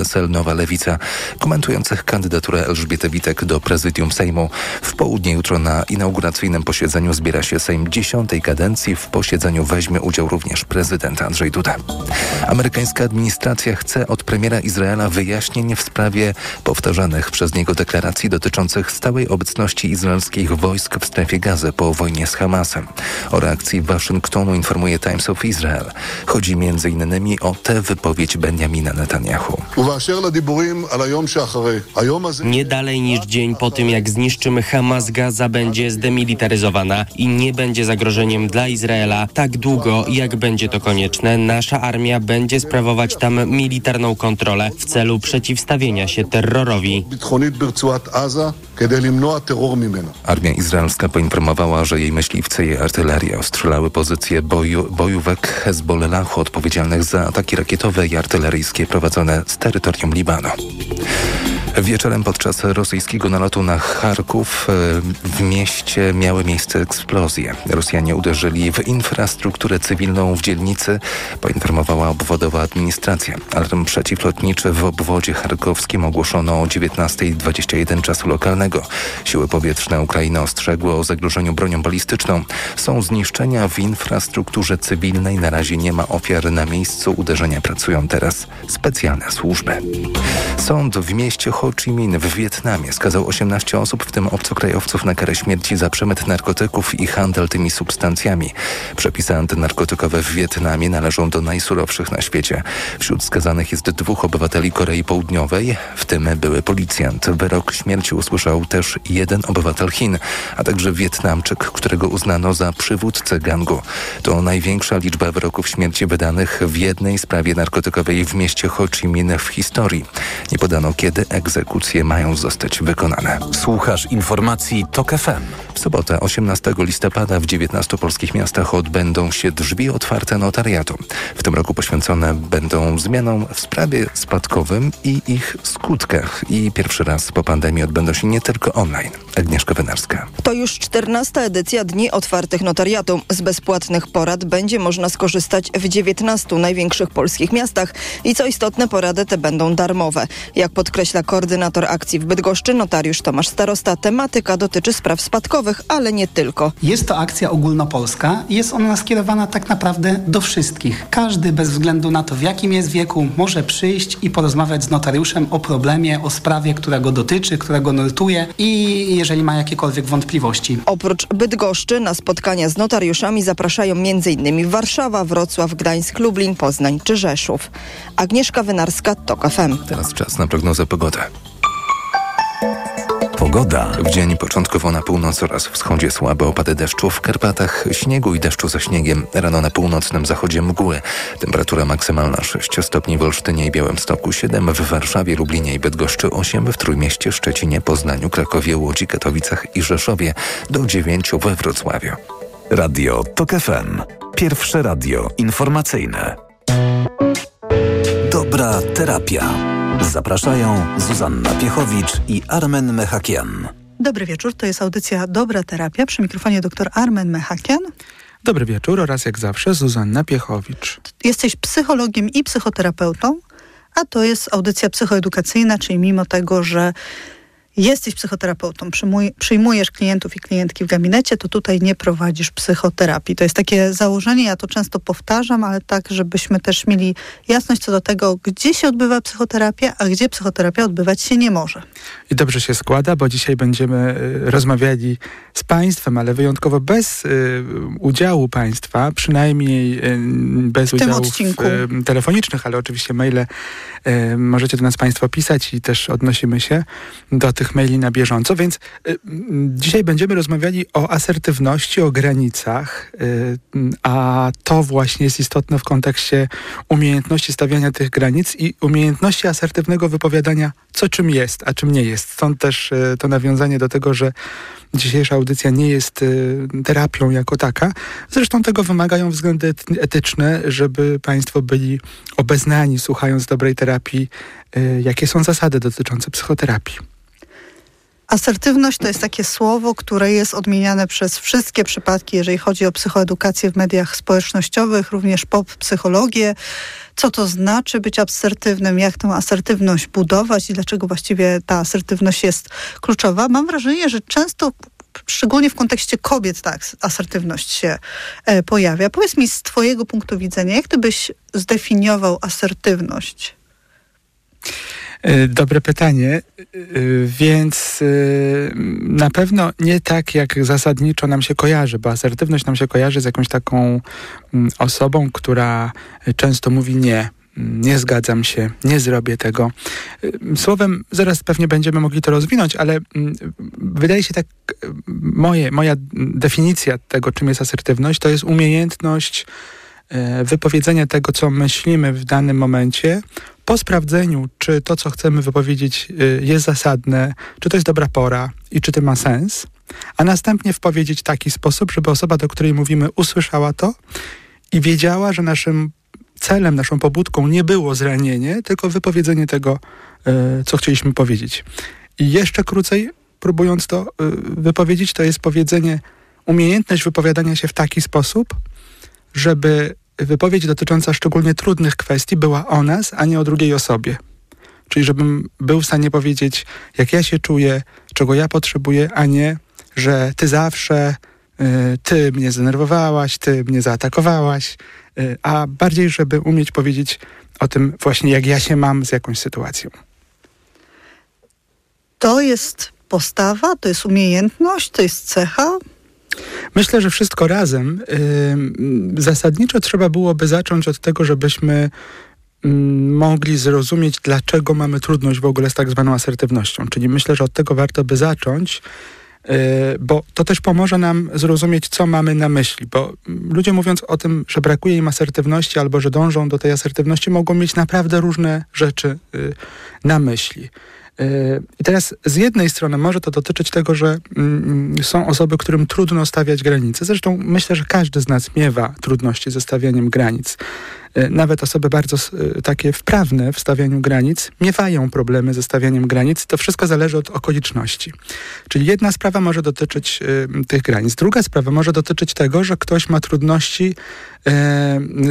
PSL Nowa Lewica, komentujących kandydaturę Elżbiety Witek do prezydium Sejmu. W południe jutro na inauguracyjnym posiedzeniu zbiera się Sejm dziesiątej kadencji. W posiedzeniu weźmie udział również prezydent Andrzej Duda. Amerykańska administracja chce od premiera Izraela wyjaśnień w sprawie powtarzanych przez niego deklaracji dotyczących stałej obecności izraelskich wojsk w strefie gazy po wojnie z Hamasem. O reakcji Waszyngtonu informuje Times of Israel. Chodzi m.in. o tę wypowiedź Benjamina Netanyahu. Nie dalej niż dzień po tym, jak zniszczymy Hamas, Gaza będzie zdemilitaryzowana i nie będzie zagrożeniem dla Izraela tak długo, jak będzie to konieczne. Nasza armia będzie sprawować tam militarną kontrolę w celu przeciwstawienia się terrorowi. Armia izraelska poinformowała, że jej myśliwce i artyleria ostrzelały pozycje boju, bojówek Hezbollahu odpowiedzialnych za ataki rakietowe i artyleryjskie prowadzone z terytorium Libanu. Wieczorem podczas rosyjskiego nalotu na Charków e, w mieście miały miejsce eksplozje. Rosjanie uderzyli w infrastrukturę cywilną w dzielnicy, poinformowała obwodowa administracja. Alarm przeciwlotniczy w obwodzie charkowskim ogłoszono o 19.21 czasu lokalnego. Siły powietrzne Ukrainy ostrzegły o zagrożeniu bronią balistyczną. Są zniszczenia w infrastrukturze cywilnej. Na razie nie ma ofiar na miejscu uderzenia. Pracują teraz specjalne służby. Sąd w mieście Ho Chi Minh w Wietnamie skazał 18 osób, w tym obcokrajowców, na karę śmierci za przemyt narkotyków i handel tymi substancjami. Przepisy antynarkotykowe w Wietnamie należą do najsurowszych na świecie. Wśród skazanych jest dwóch obywateli Korei Południowej, w tym były policjant. Wyrok śmierci usłyszał też jeden obywatel Chin, a także Wietnamczyk, którego uznano za przywódcę gangu. To największa liczba wyroków śmierci wydanych w jednej sprawie narkotykowej w mieście Ho Chi Minh w historii. Nie podano kiedy egzekucje mają zostać wykonane. Słuchasz informacji TOK FM. W sobotę 18 listopada w 19 polskich miastach odbędą się drzwi otwarte notariatu. W tym roku poświęcone będą zmianom w sprawie spadkowym i ich skutkach. I pierwszy raz po pandemii odbędą się nie tylko online. Agnieszka Wynarska. To już 14 edycja Dni Otwartych Notariatu. Z bezpłatnych porad będzie można skorzystać w 19 największych polskich miastach i co istotne porady te będą darmowe. Jak podkreśla koordynator akcji w Bydgoszczy, notariusz Tomasz Starosta, tematyka dotyczy spraw spadkowych, ale nie tylko. Jest to akcja ogólnopolska i jest ona skierowana tak naprawdę do wszystkich. Każdy bez względu na to, w jakim jest wieku, może przyjść i porozmawiać z notariuszem o problemie, o sprawie, która go dotyczy, która go nurtuje i jeżeli ma jakiekolwiek wątpliwości. Oprócz Bydgoszczy na spotkania z notariuszami zapraszają m.in. Warszawa, Wrocław, Gdańsk, Lublin, Poznań czy Rzeszów. Agnieszka Wynarska, TOK FM. Teraz czas na prognozę pogody. Pogoda. W dzień początkowo na północ oraz wschodzie słabe opady deszczu, w Karpatach śniegu i deszczu ze śniegiem. Rano na północnym zachodzie mgły. Temperatura maksymalna 6 stopni w Olsztynie i Białymstoku, 7 w Warszawie, Lublinie i Bydgoszczy, 8 w Trójmieście, Szczecinie, Poznaniu, Krakowie, Łodzi, Katowicach i Rzeszowie, do 9 we Wrocławiu. Radio TOK FM. Pierwsze radio informacyjne. Dobra terapia. Zapraszają Zuzanna Piechowicz i Armen Mechakian. Dobry wieczór, to jest audycja Dobra Terapia. Przy mikrofonie dr Armen Mechakian. Dobry wieczór oraz jak zawsze Zuzanna Piechowicz. Jesteś psychologiem i psychoterapeutą, a to jest audycja psychoedukacyjna, czyli mimo tego, że jesteś psychoterapeutą, przyjmuj, przyjmujesz klientów i klientki w gabinecie, to tutaj nie prowadzisz psychoterapii. To jest takie założenie, ja to często powtarzam, ale tak, żebyśmy też mieli jasność co do tego, gdzie się odbywa psychoterapia, a gdzie psychoterapia odbywać się nie może. I dobrze się składa, bo dzisiaj będziemy y, rozmawiali z Państwem, ale wyjątkowo bez y, udziału Państwa, przynajmniej y, bez y, telefonicznych, ale oczywiście maile możecie do nas Państwo pisać i też odnosimy się do tych maili na bieżąco, więc y, dzisiaj będziemy rozmawiali o asertywności, o granicach, y, a to właśnie jest istotne w kontekście umiejętności stawiania tych granic i umiejętności asertywnego wypowiadania, co czym jest, a czym nie jest. Stąd też y, to nawiązanie do tego, że dzisiejsza audycja nie jest y, terapią jako taka. Zresztą tego wymagają względy ety- etyczne, żeby Państwo byli obeznani, słuchając dobrej terapii, y, jakie są zasady dotyczące psychoterapii. Asertywność to jest takie słowo, które jest odmieniane przez wszystkie przypadki, jeżeli chodzi o psychoedukację w mediach społecznościowych, również pop psychologię. Co to znaczy być asertywnym, jak tę asertywność budować i dlaczego właściwie ta asertywność jest kluczowa. Mam wrażenie, że często szczególnie w kontekście kobiet ta asertywność się e, pojawia. Powiedz mi z twojego punktu widzenia, jak ty byś zdefiniował asertywność? E, dobre pytanie, e, więc na pewno nie tak, jak zasadniczo nam się kojarzy, bo asertywność nam się kojarzy z jakąś taką mm, osobą, która często mówi nie, nie zgadzam się, nie zrobię tego. Słowem, zaraz pewnie będziemy mogli to rozwinąć, ale mm, wydaje się tak, moje, moja definicja tego, czym jest asertywność, to jest umiejętność e, wypowiedzenia tego, co myślimy w danym momencie, po sprawdzeniu, czy to, co chcemy wypowiedzieć, e, jest zasadne, czy to jest dobra pora i czy to ma sens, a następnie wpowiedzieć w taki sposób, żeby osoba, do której mówimy, usłyszała to i wiedziała, że naszym celem, naszą pobudką nie było zranienie, tylko wypowiedzenie tego, e, co chcieliśmy powiedzieć. I jeszcze krócej, próbując to e, wypowiedzieć, to jest powiedzenie, umiejętność wypowiadania się w taki sposób, żeby wypowiedź dotycząca szczególnie trudnych kwestii była o nas, a nie o drugiej osobie. Czyli żebym był w stanie powiedzieć, jak ja się czuję, czego ja potrzebuję, a nie, że ty zawsze, y, ty mnie zdenerwowałaś, ty mnie zaatakowałaś, y, a bardziej, żeby umieć powiedzieć o tym właśnie, jak ja się mam z jakąś sytuacją. To jest postawa, to jest umiejętność, to jest cecha? Myślę, że wszystko razem. Zasadniczo trzeba byłoby zacząć od tego, żebyśmy mogli zrozumieć, dlaczego mamy trudność w ogóle z tak zwaną asertywnością. Czyli myślę, że od tego warto by zacząć, yy, bo to też pomoże nam zrozumieć, co mamy na myśli, bo ludzie mówiąc o tym, że brakuje im asertywności albo że dążą do tej asertywności, mogą mieć naprawdę różne rzeczy yy, na myśli. I teraz z jednej strony może to dotyczyć tego, że mm, są osoby, którym trudno stawiać granice. Zresztą myślę, że każdy z nas miewa trudności ze stawianiem granic. E, nawet osoby bardzo e, takie wprawne w stawianiu granic miewają problemy ze stawianiem granic. To wszystko zależy od okoliczności. Czyli jedna sprawa może dotyczyć y, tych granic. Druga sprawa może dotyczyć tego, że ktoś ma trudności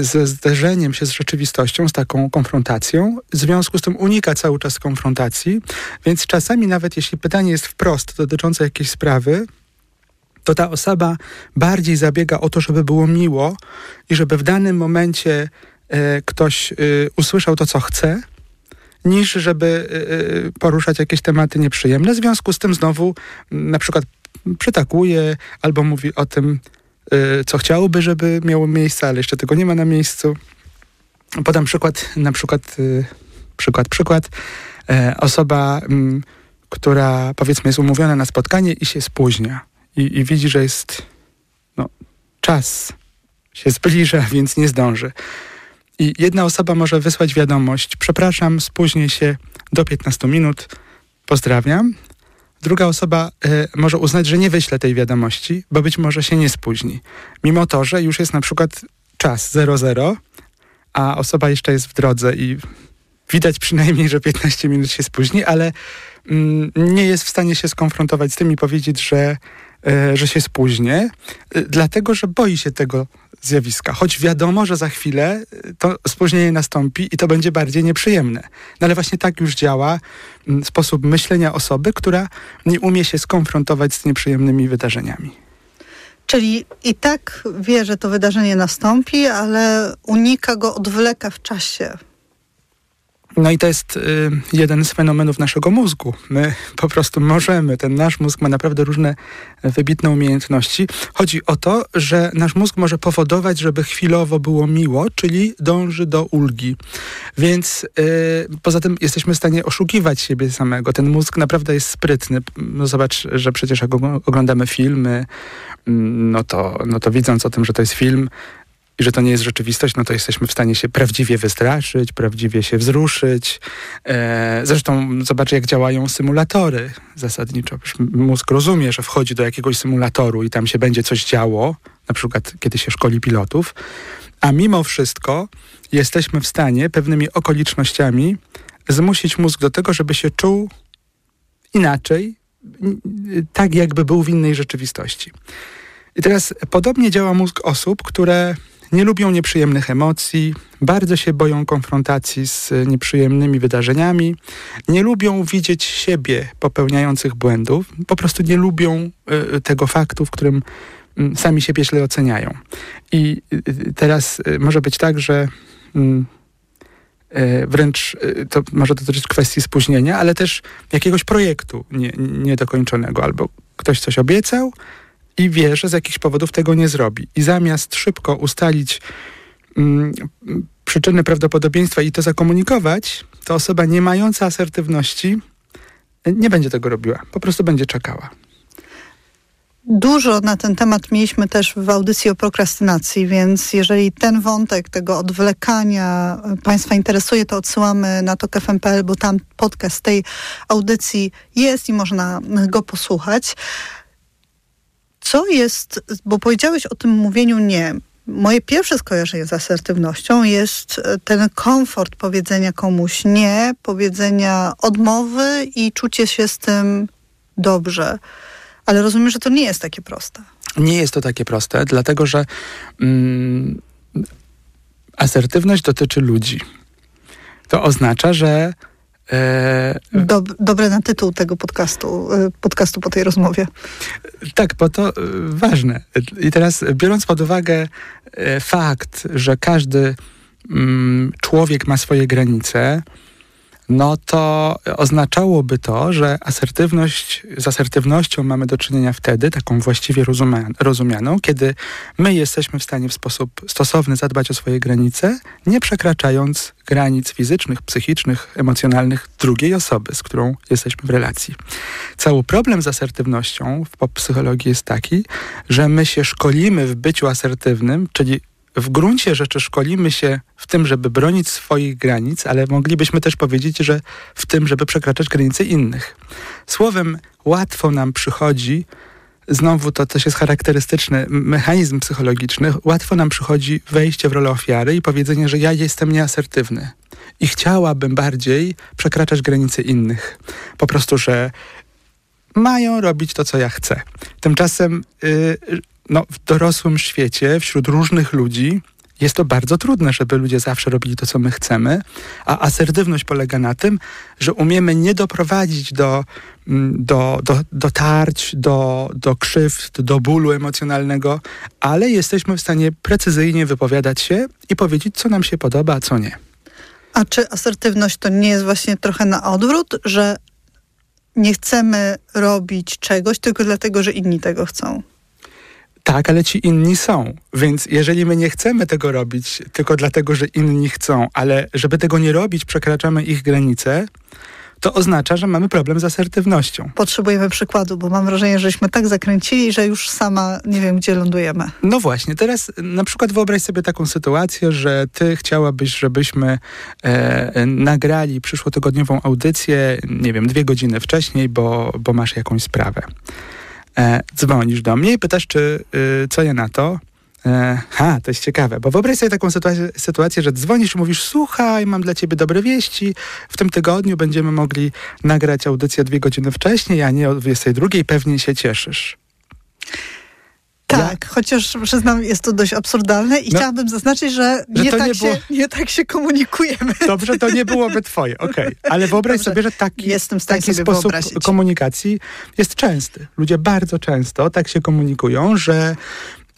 ze zderzeniem się z rzeczywistością, z taką konfrontacją. W związku z tym unika cały czas konfrontacji, więc czasami nawet jeśli pytanie jest wprost dotyczące jakiejś sprawy, to ta osoba bardziej zabiega o to, żeby było miło i żeby w danym momencie e, ktoś e, usłyszał to, co chce, niż żeby e, poruszać jakieś tematy nieprzyjemne. W związku z tym znowu na przykład przytakuje albo mówi o tym, co chciałoby, żeby miało miejsce, ale jeszcze tego nie ma na miejscu. Podam przykład, na przykład, przykład, przykład. Osoba, która powiedzmy jest umówiona na spotkanie i się spóźnia i, i widzi, że jest no, czas się zbliża, więc nie zdąży. I jedna osoba może wysłać wiadomość: Przepraszam, spóźnię się do 15 minut, pozdrawiam. Druga osoba y, może uznać, że nie wyśle tej wiadomości, bo być może się nie spóźni. Mimo to, że już jest na przykład czas 00, a osoba jeszcze jest w drodze i widać przynajmniej, że 15 minut się spóźni, ale mm, nie jest w stanie się skonfrontować z tym i powiedzieć, że że się spóźnię, e, dlatego że boi się tego zjawiska. Choć wiadomo, że za chwilę e, to spóźnienie nastąpi i to będzie bardziej nieprzyjemne. No ale właśnie tak już działa sposób myślenia osoby, która nie umie się skonfrontować z nieprzyjemnymi wydarzeniami. Czyli i tak wie, że to wydarzenie nastąpi, ale unika go, odwleka w czasie. No i to jest y, jeden z fenomenów naszego mózgu. My po prostu możemy, ten nasz mózg ma naprawdę różne wybitne umiejętności. Chodzi o to, że nasz mózg może powodować, żeby chwilowo było miło, czyli dąży do ulgi. Więc y, poza tym jesteśmy w stanie oszukiwać siebie samego. Ten mózg naprawdę jest sprytny. No zobacz, że przecież jak oglądamy filmy, mm, no to, no to widząc o tym, że to jest film, i że to nie jest rzeczywistość, no to jesteśmy w stanie się prawdziwie wystraszyć, prawdziwie się wzruszyć. E, zresztą zobacz, jak działają symulatory zasadniczo. Mózg rozumie, że wchodzi do jakiegoś symulatoru i tam się będzie coś działo, na przykład kiedy się szkoli pilotów, a mimo wszystko jesteśmy w stanie pewnymi okolicznościami zmusić mózg do tego, żeby się czuł inaczej tak, jakby był w innej rzeczywistości. I teraz podobnie działa mózg osób, które nie lubią nieprzyjemnych emocji, bardzo się boją konfrontacji z nieprzyjemnymi wydarzeniami, nie lubią widzieć siebie popełniających błędów, po prostu nie lubią y, tego faktu, w którym y, sami siebie źle oceniają. I y, teraz może być tak, że mm, wręcz to może dotyczyć kwestii spóźnienia, ale też jakiegoś projektu nie, niedokończonego, albo ktoś coś obiecał, i wie, że z jakichś powodów tego nie zrobi. I zamiast szybko ustalić mm, przyczyny prawdopodobieństwa i to zakomunikować, to osoba nie mająca asertywności nie będzie tego robiła. Po prostu będzie czekała. Dużo na ten temat mieliśmy też w audycji o prokrastynacji, więc jeżeli ten wątek tego odwlekania Państwa interesuje, to odsyłamy na to KFMPL, bo tam podcast tej audycji jest i można go posłuchać. Co jest, bo powiedziałeś o tym mówieniu nie. Moje pierwsze skojarzenie z asertywnością jest e, ten komfort powiedzenia komuś nie, powiedzenia odmowy i czucie się z tym dobrze. Ale rozumiem, że to nie jest takie proste. Nie jest to takie proste, dlatego że mm, asertywność dotyczy ludzi. To oznacza, że Dob dobre na tytuł tego podcastu, e, podcastu po tej rozmowie. Tak, bo to e, ważne. I teraz biorąc pod uwagę fakt, że każdy mm, człowiek ma swoje granice, no to oznaczałoby to, że asertywność, z asertywnością mamy do czynienia wtedy, taką właściwie rozumianą, kiedy my jesteśmy w stanie w sposób stosowny zadbać o swoje granice, nie przekraczając granic fizycznych, psychicznych, emocjonalnych drugiej osoby, z którą jesteśmy w relacji. Cały problem z asertywnością w psychologii jest taki, że my się szkolimy w byciu asertywnym, czyli w gruncie rzeczy szkolimy się w tym, żeby bronić swoich granic, ale moglibyśmy też powiedzieć, że w tym, żeby przekraczać granice innych. Słowem, łatwo nam przychodzi, znowu to też jest charakterystyczny mechanizm psychologiczny, łatwo nam przychodzi wejście w rolę ofiary i powiedzenie, że ja jestem nieasertywny i chciałabym bardziej przekraczać granice innych. Po prostu, że mają robić to, co ja chcę. Tymczasem yy, no, w dorosłym świecie, wśród różnych ludzi, jest to bardzo trudne, żeby ludzie zawsze robili to, co my chcemy, a asertywność polega na tym, że umiemy nie doprowadzić do, mm, do, do, do tarć, do, do krzywd, do bólu emocjonalnego, ale jesteśmy w stanie precyzyjnie wypowiadać się i powiedzieć, co nam się podoba, a co nie. A czy asertywność to nie jest właśnie trochę na odwrót, że nie chcemy robić czegoś tylko dlatego, że inni tego chcą? Tak, ale ci inni są. Więc jeżeli my nie chcemy tego robić tylko dlatego, że inni chcą, ale żeby tego nie robić, przekraczamy ich granice, to oznacza, że mamy problem z asertywnością. Potrzebujemy przykładu, bo mam wrażenie, żeśmy tak zakręcili, że już sama nie wiem, gdzie lądujemy. No właśnie, teraz na przykład wyobraź sobie taką sytuację, że ty chciałabyś, żebyśmy e, nagrali przyszłotygodniową audycję, nie wiem, dwie godziny wcześniej, bo, bo masz jakąś sprawę e, dzwonisz do mnie i pytasz, czy, y, co ja na to. E, ha, to jest ciekawe, bo wyobraź sobie taką sytuację, sytuację, że dzwonisz i mówisz, słuchaj, mam dla ciebie dobre wieści, w tym tygodniu będziemy mogli nagrać audycję dwie godziny wcześniej, a nie o 22, pewnie się cieszysz. Tak, ja? chociaż przyznam, jest to dość absurdalne i no, chciałabym zaznaczyć, że, że nie, tak nie, było... się, nie tak się komunikujemy. Dobrze, to nie byłoby twoje, okej. Okay. Ale wyobraź Dobrze. sobie, że taki, Jestem taki sposób wyobrazić. komunikacji jest częsty. Ludzie bardzo często tak się komunikują, że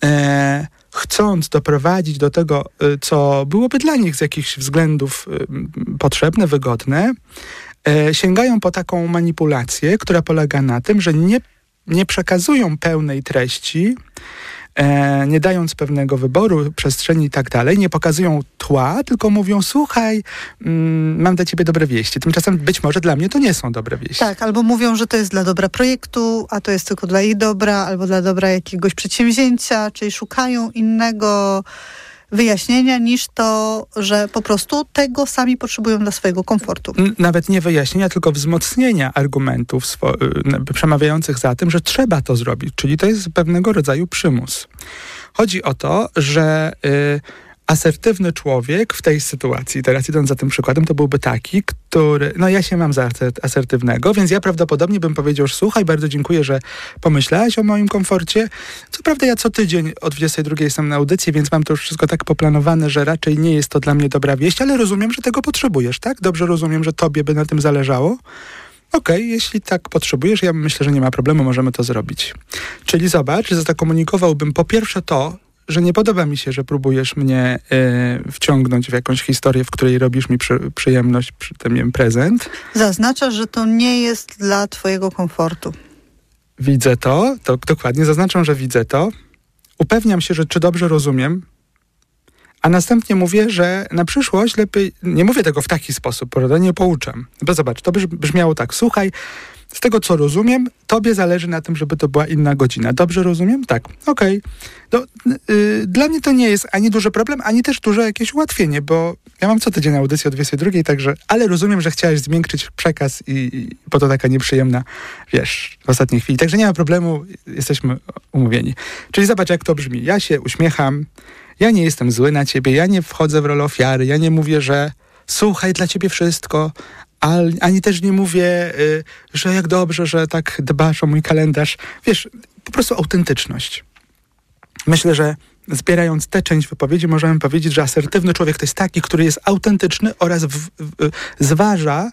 e, chcąc doprowadzić do tego, e, co byłoby dla nich z jakichś względów e, potrzebne, wygodne, e, sięgają po taką manipulację, która polega na tym, że nie nie przekazują pełnej treści, e, nie dając pewnego wyboru, przestrzeni i tak dalej, nie pokazują tła, tylko mówią, słuchaj, mm, mam dla ciebie dobre wieści. Tymczasem być może dla mnie to nie są dobre wieści. Tak, albo mówią, że to jest dla dobra projektu, a to jest tylko dla ich dobra, albo dla dobra jakiegoś przedsięwzięcia, czyli szukają innego wyjaśnienia niż to, że po prostu tego sami potrzebują dla swojego komfortu. Nawet nie wyjaśnienia, tylko wzmocnienia argumentów y, przemawiających za tym, że trzeba to zrobić, czyli to jest pewnego rodzaju przymus. Chodzi o to, że y, asertywny człowiek w tej sytuacji, teraz idąc za tym przykładem, to byłby taki, który, no ja się mam za asertywnego, więc ja prawdopodobnie bym powiedział, słuchaj, bardzo dziękuję, że pomyślałeś o moim komforcie. Co prawda ja co tydzień o 22 jestem na audycji, więc mam to już wszystko tak poplanowane, że raczej nie jest to dla mnie dobra wieść, ale rozumiem, że tego potrzebujesz, tak? Dobrze rozumiem, że tobie by na tym zależało. Okej, okay, jeśli tak potrzebujesz, ja myślę, że nie ma problemu, możemy to zrobić. Czyli zobacz, zakomunikowałbym po pierwsze to, że nie podoba mi się, że próbujesz mnie y, wciągnąć w jakąś historię, w której robisz mi przy, przyjemność, przy tym jem prezent. Zaznacza, że to nie jest dla twojego komfortu. Widzę to, to dokładnie zaznaczam, że widzę to. Upewniam się, że czy dobrze rozumiem, a następnie mówię, że na przyszłość lepiej, nie mówię tego w taki sposób, prawda, nie pouczam. Bo zobacz, to brzmiało tak, słuchaj, z tego co rozumiem, tobie zależy na tym, żeby to była inna godzina. Dobrze rozumiem? Tak. Okej. Okay. Yy, dla mnie to nie jest ani duży problem, ani też duże jakieś ułatwienie, bo ja mam co tydzień audycję o 22, także, ale rozumiem, że chciałeś zmiękczyć przekaz i, i po to taka nieprzyjemna, wiesz, w ostatniej chwili. Także nie ma problemu, jesteśmy umówieni. Czyli zobacz, jak to brzmi. Ja się uśmiecham, ja nie jestem zły na ciebie, ja nie wchodzę w rolę ofiary, ja nie mówię, że słuchaj, dla ciebie wszystko, ani też nie mówię, y, że jak dobrze, że tak dbasz o mój kalendarz. Wiesz, po prostu autentyczność. Myślę, że zbierając tę część wypowiedzi, możemy powiedzieć, że asertywny człowiek to jest taki, który jest autentyczny oraz w, w, zważa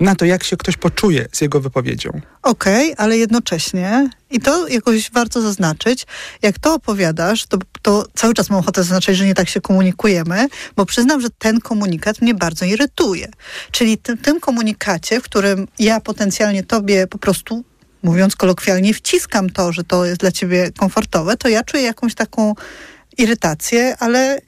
na to, jak się ktoś poczuje z jego wypowiedzią. Okej, okay, ale jednocześnie, i to jakoś warto zaznaczyć, jak to opowiadasz, to, to cały czas mam ochotę zaznaczyć, że nie tak się komunikujemy, bo przyznam, że ten komunikat mnie bardzo irytuje. Czyli tym, tym komunikacie, w którym ja potencjalnie tobie po prostu mówiąc kolokwialnie, wciskam to, że to jest dla ciebie komfortowe, to ja czuję jakąś taką irytację, ale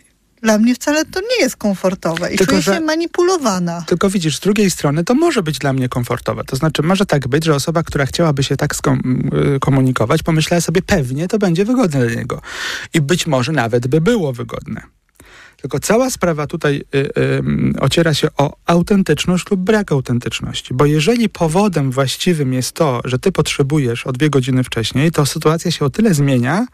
dla mnie wcale to nie jest komfortowe i tylko, czuję się manipulowana. Tylko widzisz, z drugiej strony to może być dla mnie komfortowe. To znaczy może tak być, że osoba, która chciałaby się tak y, komunikować, pomyślała sobie pewnie to będzie wygodne dla niego. I być może nawet by było wygodne. Tylko cała sprawa tutaj y, y, ociera się o autentyczność lub brak autentyczności. Bo jeżeli powodem właściwym jest to, że ty potrzebujesz o dwie godziny wcześniej, to sytuacja się o tyle zmienia,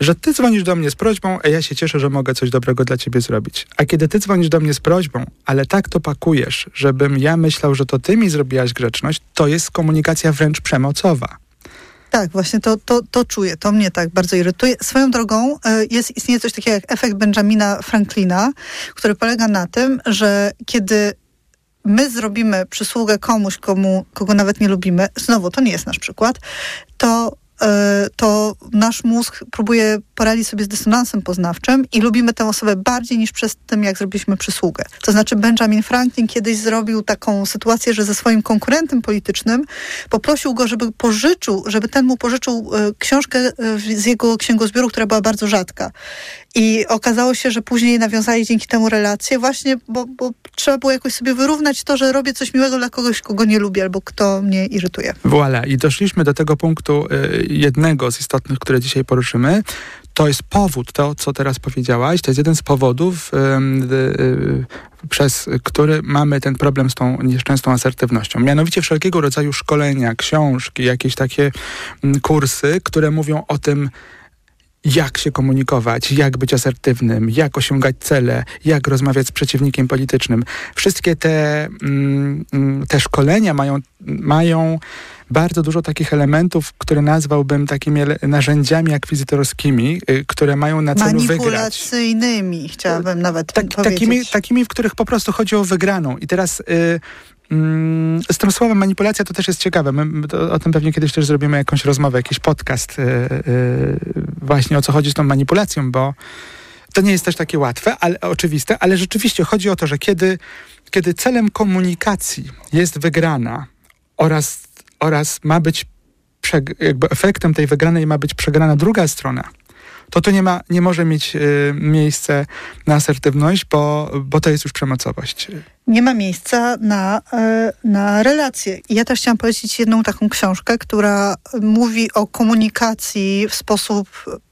że ty dzwonisz do mnie z prośbą, a ja się cieszę, że mogę coś dobrego dla ciebie zrobić. A kiedy ty dzwonisz do mnie z prośbą, ale tak to pakujesz, żebym ja myślał, że to ty mi zrobiłaś grzeczność, to jest komunikacja wręcz przemocowa. Tak, właśnie to, to, to czuję, to mnie tak bardzo irytuje. Swoją drogą e, jest, istnieje coś takiego jak efekt Benjamina Franklina, który polega na tym, że kiedy my zrobimy przysługę komuś, komu, kogo nawet nie lubimy, znowu to nie jest nasz przykład, to to nasz mózg próbuje poradzić sobie z dysonansem poznawczym i lubimy tę osobę bardziej niż przez tym, jak zrobiliśmy przysługę. To znaczy Benjamin Franklin kiedyś zrobił taką sytuację, że ze swoim konkurentem politycznym poprosił go, żeby pożyczył, żeby ten mu pożyczył e, książkę e, z jego księgozbioru, która była bardzo rzadka. I okazało się, że później nawiązali dzięki temu relacje właśnie, bo, bo trzeba było jakoś sobie wyrównać to, że robię coś miłego dla kogoś, kogo nie lubię albo kto mnie irytuje. Voilà. I doszliśmy do tego punktu y, jednego z istotnych, które dzisiaj poruszymy. To jest powód, to co teraz powiedziałaś, to jest jeden z powodów, y, przez który mamy ten problem z tą nieszczęsną asertywnością. Mianowicie wszelkiego rodzaju szkolenia, książki, jakieś takie mm, kursy, które mówią o tym, jak się komunikować, jak być asertywnym, jak osiągać cele, jak rozmawiać z przeciwnikiem politycznym. Wszystkie te, mm, mm, te szkolenia mają, mają bardzo dużo takich elementów, które nazwałbym takimi narzędziami akwizytorskimi, y, które mają na celu wygrać. Manipulacyjnymi, chciałabym nawet tak, powiedzieć. Takimi, takimi, w których po prostu chodzi o wygraną. I teraz... Y, Mm, z tym słowem manipulacja to też jest ciekawe. My o tym pewnie kiedyś też zrobimy jakąś rozmowę, jakiś podcast yy, yy, właśnie o co chodzi z tą manipulacją, bo to nie jest też takie łatwe, ale oczywiste, ale rzeczywiście chodzi o to, że kiedy, kiedy celem komunikacji jest wygrana oraz, oraz ma być jakby efektem tej wygranej ma być przegrana druga strona, to to nie, ma, nie może mieć y, miejsce na asertywność, bo, bo to jest już przemocowość. Nie ma miejsca na, y, na relacje. I ja też chciałam polecić jedną taką książkę, która mówi o komunikacji w sposób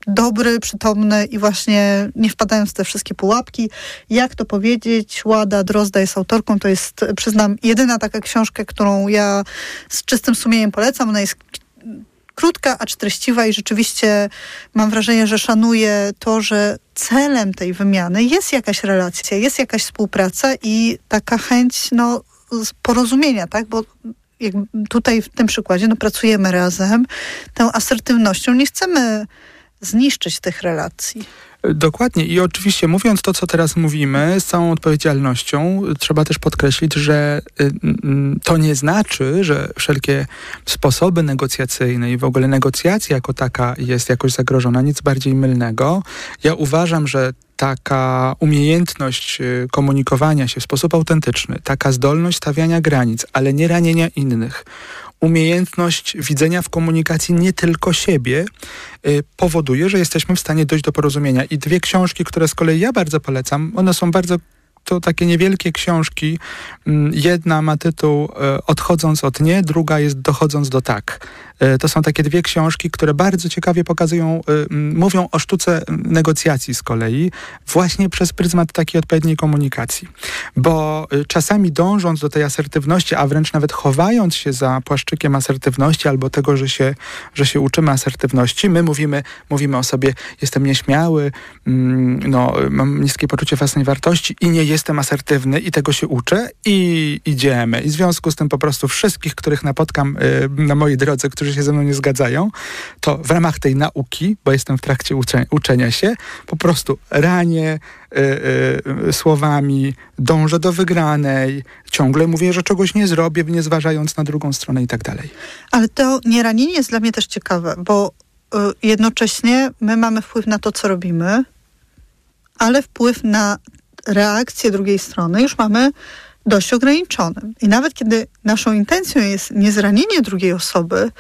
dobry, przytomny i właśnie nie wpadając w te wszystkie pułapki. Jak to powiedzieć? Łada Drozda jest autorką. To jest, przyznam, jedyna taka książka, którą ja z czystym sumieniem polecam. Ona jest krótka, acz treściwa i rzeczywiście mam wrażenie, że szanuje to, że celem tej wymiany jest jakaś relacja, jest jakaś współpraca i taka chęć no, porozumienia, tak? Bo jak tutaj w tym przykładzie no, pracujemy razem, tą asertywnością nie chcemy zniszczyć tych relacji. Dokładnie i oczywiście mówiąc to, co teraz mówimy, z całą odpowiedzialnością, trzeba też podkreślić, że y, to nie znaczy, że wszelkie sposoby negocjacyjne i w ogóle negocjacja jako taka jest jakoś zagrożona, nic bardziej mylnego. Ja uważam, że taka umiejętność y, komunikowania się w sposób autentyczny, taka zdolność stawiania granic, ale nie ranienia innych, umiejętność widzenia w komunikacji nie tylko siebie y, powoduje, że jesteśmy w stanie dojść do porozumienia. I dwie książki, które z kolei ja bardzo polecam, one są bardzo to takie niewielkie książki. Mm, jedna ma tytuł e, Odchodząc od nie, druga jest Dochodząc do tak. E, to są takie dwie książki, które bardzo ciekawie pokazują, e, mówią o sztuce negocjacji z kolei, właśnie przez pryzmat takiej odpowiedniej komunikacji. Bo czasami dążąc do tej asertywności, a wręcz nawet chowając się za płaszczykiem asertywności albo tego, że się, że się uczymy asertywności, my mówimy, mówimy o sobie, jestem nieśmiały, no, mam niskie poczucie własnej wartości i nie jestem asertywny i tego się uczę i idziemy. I w związku z tym po prostu wszystkich, których napotkam na mojej drodze, którzy się ze mną nie zgadzają, to w ramach tej nauki, bo jestem w trakcie ucze uczenia się, po prostu ranię y, y, słowami, dążę do wygranej, ciągle mówię, że czegoś nie zrobię, nie zważając na drugą stronę i tak dalej. Ale to nieranienie jest dla mnie też ciekawe, bo jednocześnie my mamy wpływ na to, co robimy, ale wpływ na reakcję drugiej strony już mamy dość ograniczone. I nawet kiedy naszą intencją jest nie zranienie drugiej osoby,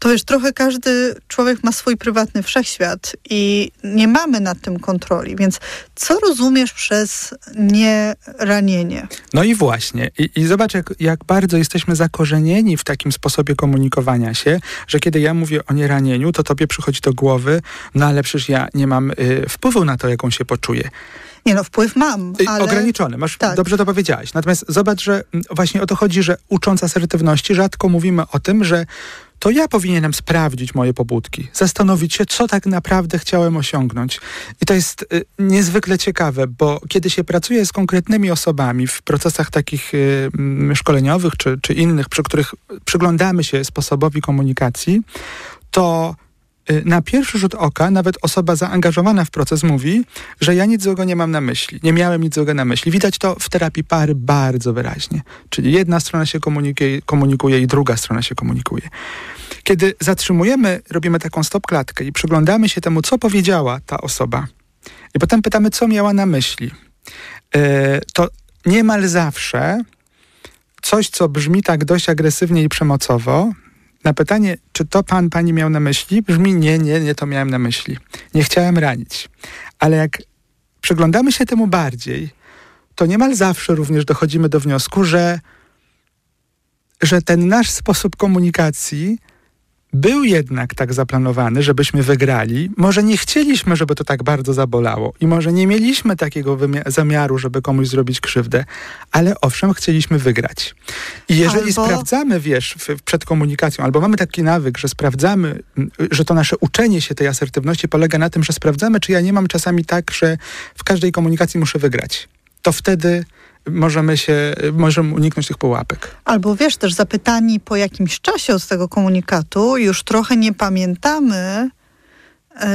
to już trochę każdy człowiek ma swój prywatny wszechświat i nie mamy nad tym kontroli. Więc co rozumiesz przez nieranienie? No i właśnie. I, i zobacz, jak, jak bardzo jesteśmy zakorzenieni w takim sposobie komunikowania się, że kiedy ja mówię o nieranieniu, to tobie przychodzi do głowy, no ale przecież ja nie mam y, wpływu na to, jaką się poczuję. Nie no, wpływ mam, ale... Ograniczony, masz, tak. dobrze to powiedziałaś. Natomiast zobacz, że właśnie o to chodzi, że ucząc asertywności rzadko mówimy o tym, że to ja powinienem sprawdzić moje pobudki, zastanowić się, co tak naprawdę chciałem osiągnąć. I to jest y, niezwykle ciekawe, bo kiedy się pracuje z konkretnymi osobami w procesach takich y, szkoleniowych czy, czy innych, przy których przyglądamy się sposobowi komunikacji, to na pierwszy rzut oka nawet osoba zaangażowana w proces mówi, że ja nic złego nie mam na myśli, nie miałem nic złego na myśli. Widać to w terapii pary bardzo wyraźnie. Czyli jedna strona się komunikuje, komunikuje i druga strona się komunikuje. Kiedy zatrzymujemy, robimy taką stop-klatkę i przyglądamy się temu, co powiedziała ta osoba, i potem pytamy, co miała na myśli, y, to niemal zawsze coś, co brzmi tak dość agresywnie i przemocowo, na pytanie, czy to pan, pani miał na myśli, brzmi nie, nie, nie to miałem na myśli. Nie chciałem ranić. Ale jak przyglądamy się temu bardziej, to niemal zawsze również dochodzimy do wniosku, że, że ten nasz sposób komunikacji był jednak tak zaplanowany, żebyśmy wygrali. Może nie chcieliśmy, żeby to tak bardzo zabolało i może nie mieliśmy takiego zamiaru, żeby komuś zrobić krzywdę, ale owszem, chcieliśmy wygrać. I jeżeli albo... sprawdzamy, wiesz, w, przed komunikacją, albo mamy taki nawyk, że sprawdzamy, że to nasze uczenie się tej asertywności polega na tym, że sprawdzamy, czy ja nie mam czasami tak, że w każdej komunikacji muszę wygrać. To wtedy możemy się, możemy uniknąć tych pułapek. Albo wiesz, też zapytani po jakimś czasie od tego komunikatu, już trochę nie pamiętamy,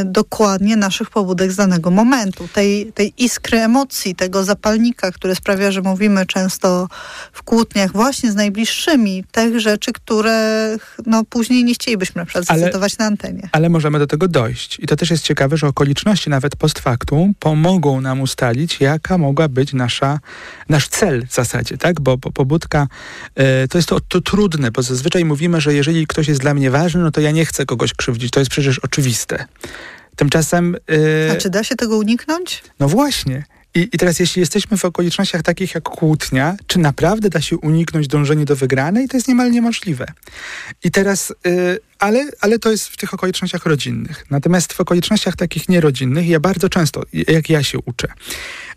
dokładnie naszych pobudek z danego momentu, tej, tej iskry emocji, tego zapalnika, który sprawia, że mówimy często w kłótniach właśnie z najbliższymi, tych rzeczy, które no, później nie chcielibyśmy na przykład zacytować na antenie. Ale możemy do tego dojść. I to też jest ciekawe, że okoliczności nawet post factum pomogą nam ustalić, jaka mogła być nasza, nasz cel w zasadzie, tak? Bo, bo pobudka y, to jest to, to trudne, bo zazwyczaj mówimy, że jeżeli ktoś jest dla mnie ważny, no to ja nie chcę kogoś krzywdzić. To jest przecież oczywiste. Tymczasem... Yy, A czy da się tego uniknąć? No właśnie. I, I, teraz, jeśli jesteśmy w okolicznościach takich jak kłótnia, czy naprawdę da się uniknąć dążenia do wygranej? To jest niemal niemożliwe. I teraz, yy, ale, ale to jest w tych okolicznościach rodzinnych. Natomiast w okolicznościach takich nierodzinnych, ja bardzo często, jak ja się uczę,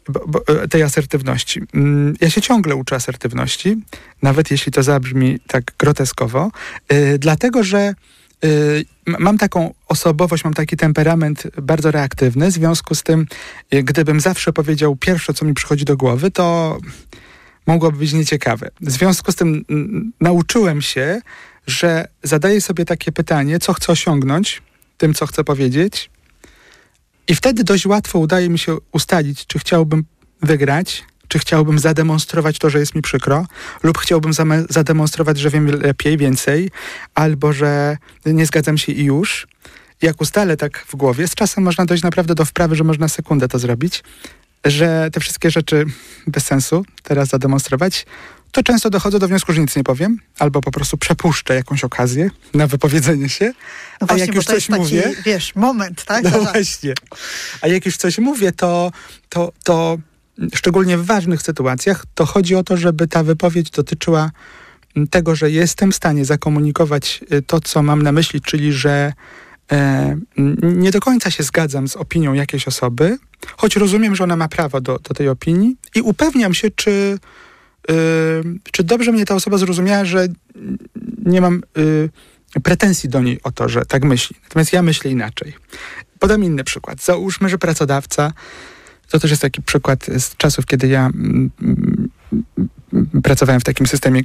bo, bo, e, tej asertywności. Mm, ja się ciągle uczę asertywności, nawet jeśli to zabrzmi tak groteskowo, yy, dlatego że mam taką osobowość, mam taki temperament bardzo reaktywny. W związku z tym, y, gdybym zawsze powiedział pierwsze, co mi przychodzi do głowy, to mogłoby być nieciekawe. W związku z tym nauczyłem się, że zadaję sobie takie pytanie, co chcę osiągnąć tym, co chcę powiedzieć. I wtedy dość łatwo udaje mi się ustalić, czy chciałbym wygrać, czy chciałbym zademonstrować to, że jest mi przykro, lub chciałbym zademonstrować, że wiem lepiej, więcej, albo że nie zgadzam się i już. Jak ustalę tak w głowie, z czasem można dojść naprawdę do wprawy, że można sekundę to zrobić, że te wszystkie rzeczy bez sensu teraz zademonstrować, to często dochodzę do wniosku, że nic nie powiem, albo po prostu przepuszczę jakąś okazję na wypowiedzenie się. No właśnie, a jak już coś taki, mówię. Wiesz, moment, tak? No właśnie. A jak już coś mówię, to, to, to szczególnie w ważnych sytuacjach, to chodzi o to, żeby ta wypowiedź dotyczyła tego, że jestem w stanie zakomunikować y, to, co mam na myśli, czyli że e, nie do końca się zgadzam z opinią jakiejś osoby, choć rozumiem, że ona ma prawo do, do tej opinii i upewniam się, czy, y, czy dobrze mnie ta osoba zrozumiała, że nie mam y, pretensji do niej o to, że tak myśli. Natomiast ja myślę inaczej. Podam inny przykład. Załóżmy, że pracodawca to też jest taki przykład z czasów, kiedy ja mm, mm, pracowałem w takim systemie,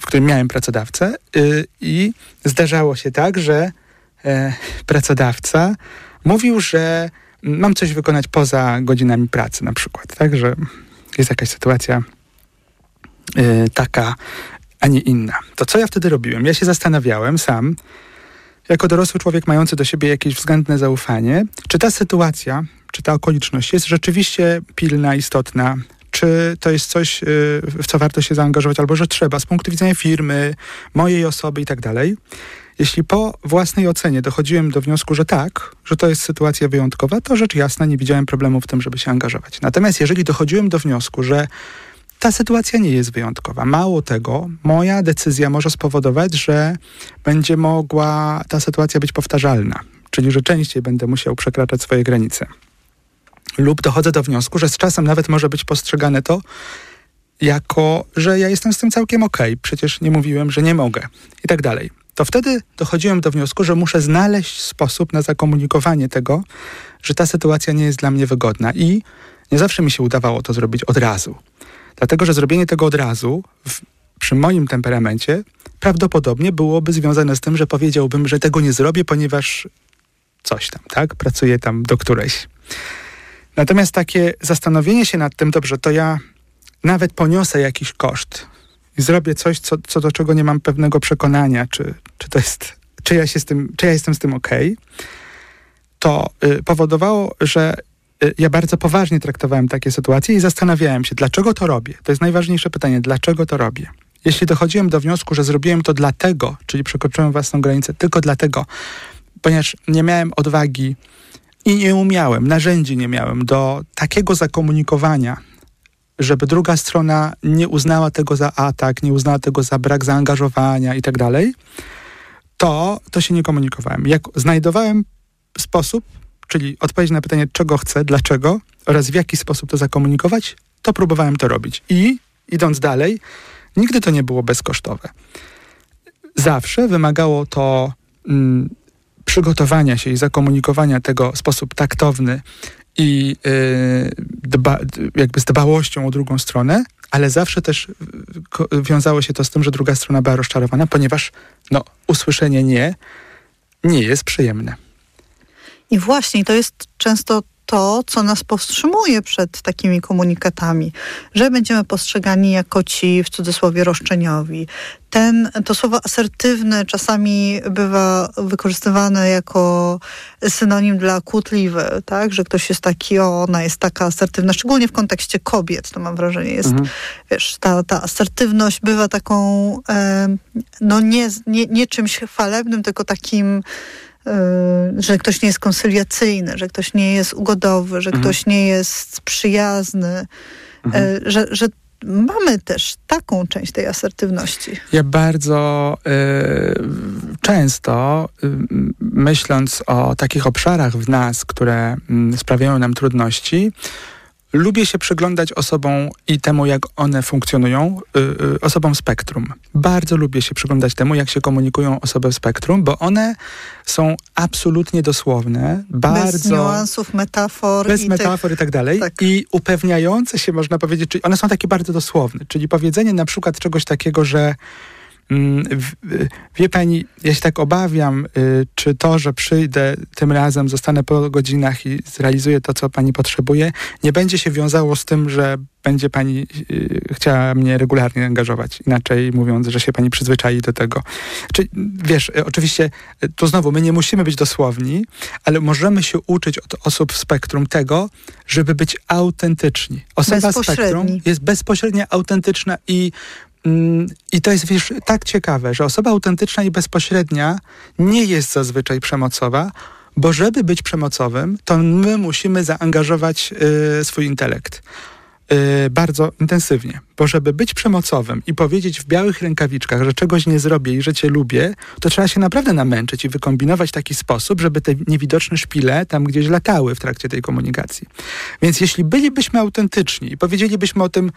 w którym miałem pracodawcę y, i zdarzało się tak, że e, pracodawca mówił, że mam coś wykonać poza godzinami pracy na przykład, tak, że jest jakaś sytuacja y, taka, a nie inna. To co ja wtedy robiłem? Ja się zastanawiałem sam, jako dorosły człowiek mający do siebie jakieś względne zaufanie, czy ta sytuacja, czy ta okoliczność jest rzeczywiście pilna, istotna, czy to jest coś, y, w co warto się zaangażować, albo że trzeba z punktu widzenia firmy, mojej osoby i tak dalej. Jeśli po własnej ocenie dochodziłem do wniosku, że tak, że to jest sytuacja wyjątkowa, to rzecz jasna nie widziałem problemu w tym, żeby się angażować. Natomiast jeżeli dochodziłem do wniosku, że ta sytuacja nie jest wyjątkowa. Mało tego, moja decyzja może spowodować, że będzie mogła ta sytuacja być powtarzalna, czyli że częściej będę musiał przekraczać swoje granice. Lub dochodzę do wniosku, że z czasem nawet może być postrzegane to jako, że ja jestem z tym całkiem okej, okay, przecież nie mówiłem, że nie mogę i tak dalej. To wtedy dochodziłem do wniosku, że muszę znaleźć sposób na zakomunikowanie tego, że ta sytuacja nie jest dla mnie wygodna i nie zawsze mi się udawało to zrobić od razu. Dlatego, że zrobienie tego od razu w, przy moim temperamencie prawdopodobnie byłoby związane z tym, że powiedziałbym, że tego nie zrobię, ponieważ coś tam, tak? Pracuję tam do którejś. Natomiast takie zastanowienie się nad tym, dobrze, to ja nawet poniosę jakiś koszt i zrobię coś, co, co do czego nie mam pewnego przekonania, czy, czy to jest, czy ja, się z tym, czy ja jestem z tym ok, to y, powodowało, że y, ja bardzo poważnie traktowałem takie sytuacje i zastanawiałem się, dlaczego to robię. To jest najważniejsze pytanie, dlaczego to robię. Jeśli dochodziłem do wniosku, że zrobiłem to dlatego, czyli przekroczyłem własną granicę tylko dlatego, ponieważ nie miałem odwagi i nie umiałem, narzędzi nie miałem do takiego zakomunikowania, żeby druga strona nie uznała tego za atak, nie uznała tego za brak zaangażowania i tak dalej, to, to się nie komunikowałem. Jak znajdowałem sposób, czyli odpowiedź na pytanie, czego chcę, dlaczego oraz w jaki sposób to zakomunikować, to próbowałem to robić. I idąc dalej, nigdy to nie było bezkosztowe. Zawsze wymagało to mm, przygotowania się i zakomunikowania tego w sposób taktowny i yy, dba, jakby z dbałością o drugą stronę, ale zawsze też wiązało się to z tym, że druga strona była rozczarowana, ponieważ no, usłyszenie nie nie jest przyjemne. I właśnie to jest często to, co nas powstrzymuje przed takimi komunikatami, że będziemy postrzegani jako ci w cudzysłowie roszczeniowi. Ten, to słowo asertywne czasami bywa wykorzystywane jako synonim dla kłótliwy, tak? Że ktoś jest taki, o, ona jest taka asertywna, szczególnie w kontekście kobiet, to mam wrażenie, jest, mhm. wiesz, ta, ta asertywność bywa taką, e, no nie, nie, nie czymś chwalebnym, tylko takim że ktoś nie jest konsyliacyjny, że ktoś nie jest ugodowy, że mhm. ktoś nie jest przyjazny, mhm. Y, że, że mamy też taką część tej asertywności. Ja bardzo y, często, y, myśląc o takich obszarach w nas, które y, sprawiają nam trudności, lubię się przyglądać osobom i temu, jak one funkcjonują, y, y, osobom spektrum. Bardzo lubię się przyglądać temu, jak się komunikują osoby w spektrum, bo one są absolutnie dosłowne, bardzo... Bez niuansów, metafor. Bez i metafor i tak dalej. tak. I upewniające się, można powiedzieć, czyli one są takie bardzo dosłowne. Czyli powiedzenie na przykład czegoś takiego, że wie pani, ja się tak obawiam, y, czy to, że przyjdę tym razem, zostanę po godzinach i zrealizuję to, co pani potrzebuje, nie będzie się wiązało z tym, że będzie pani y, chciała mnie regularnie angażować. Inaczej mówiąc, że się pani przyzwyczai do tego. Czy, wiesz, y, oczywiście tu znowu my nie musimy być dosłowni, ale możemy się uczyć od osób w spektrum tego, żeby być autentyczni. Osoba spektrum jest bezpośrednio autentyczna i Mm, I to jest, wiesz, tak ciekawe, że osoba autentyczna i bezpośrednia nie jest zazwyczaj przemocowa, bo żeby być przemocowym, to my musimy zaangażować y, swój intelekt. y, bardzo intensywnie, bo żeby być przemocowym i powiedzieć w białych rękawiczkach, że czegoś nie zrobię i że cię lubię, to trzeba się naprawdę namęczyć i wykombinować taki sposób, żeby te niewidoczne szpile tam gdzieś latały w trakcie tej komunikacji. Więc jeśli bylibyśmy autentyczni i powiedzielibyśmy o tym,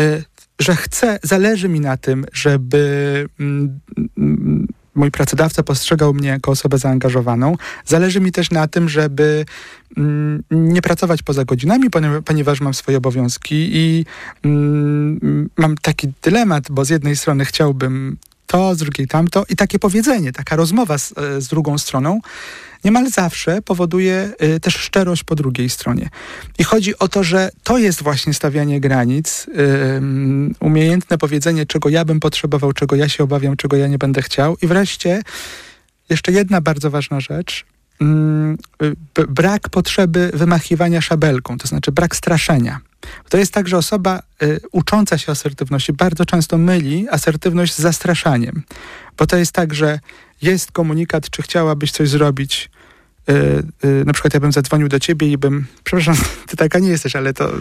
y, że chcę, zależy mi na tym, żeby mm, mm, mój pracodawca postrzegał mnie jako osobę zaangażowaną. Zależy mi też na tym, żeby mm, nie pracować poza godzinami, ponieważ, mam swoje obowiązki i mam taki dylemat, bo z jednej strony chciałbym to, z drugiej tamto i takie powiedzenie, taka rozmowa z, e, z drugą stroną niemal zawsze powoduje y, też szczerość po drugiej stronie. I chodzi o to, że to jest właśnie stawianie granic, umiejętne powiedzenie, czego ja bym potrzebował, czego ja się obawiam, czego ja nie będę chciał. I wreszcie jeszcze jedna bardzo ważna rzecz. y, brak potrzeby wymachiwania szabelką, to znaczy brak straszenia. To jest tak, że osoba y, ucząca się asertywności bardzo często myli asertywność z zastraszaniem. Bo to jest tak, że jest komunikat, czy chciałabyś coś zrobić. Y, y, na przykład ja bym zadzwonił do ciebie i bym, przepraszam, ty taka nie jesteś, ale to y,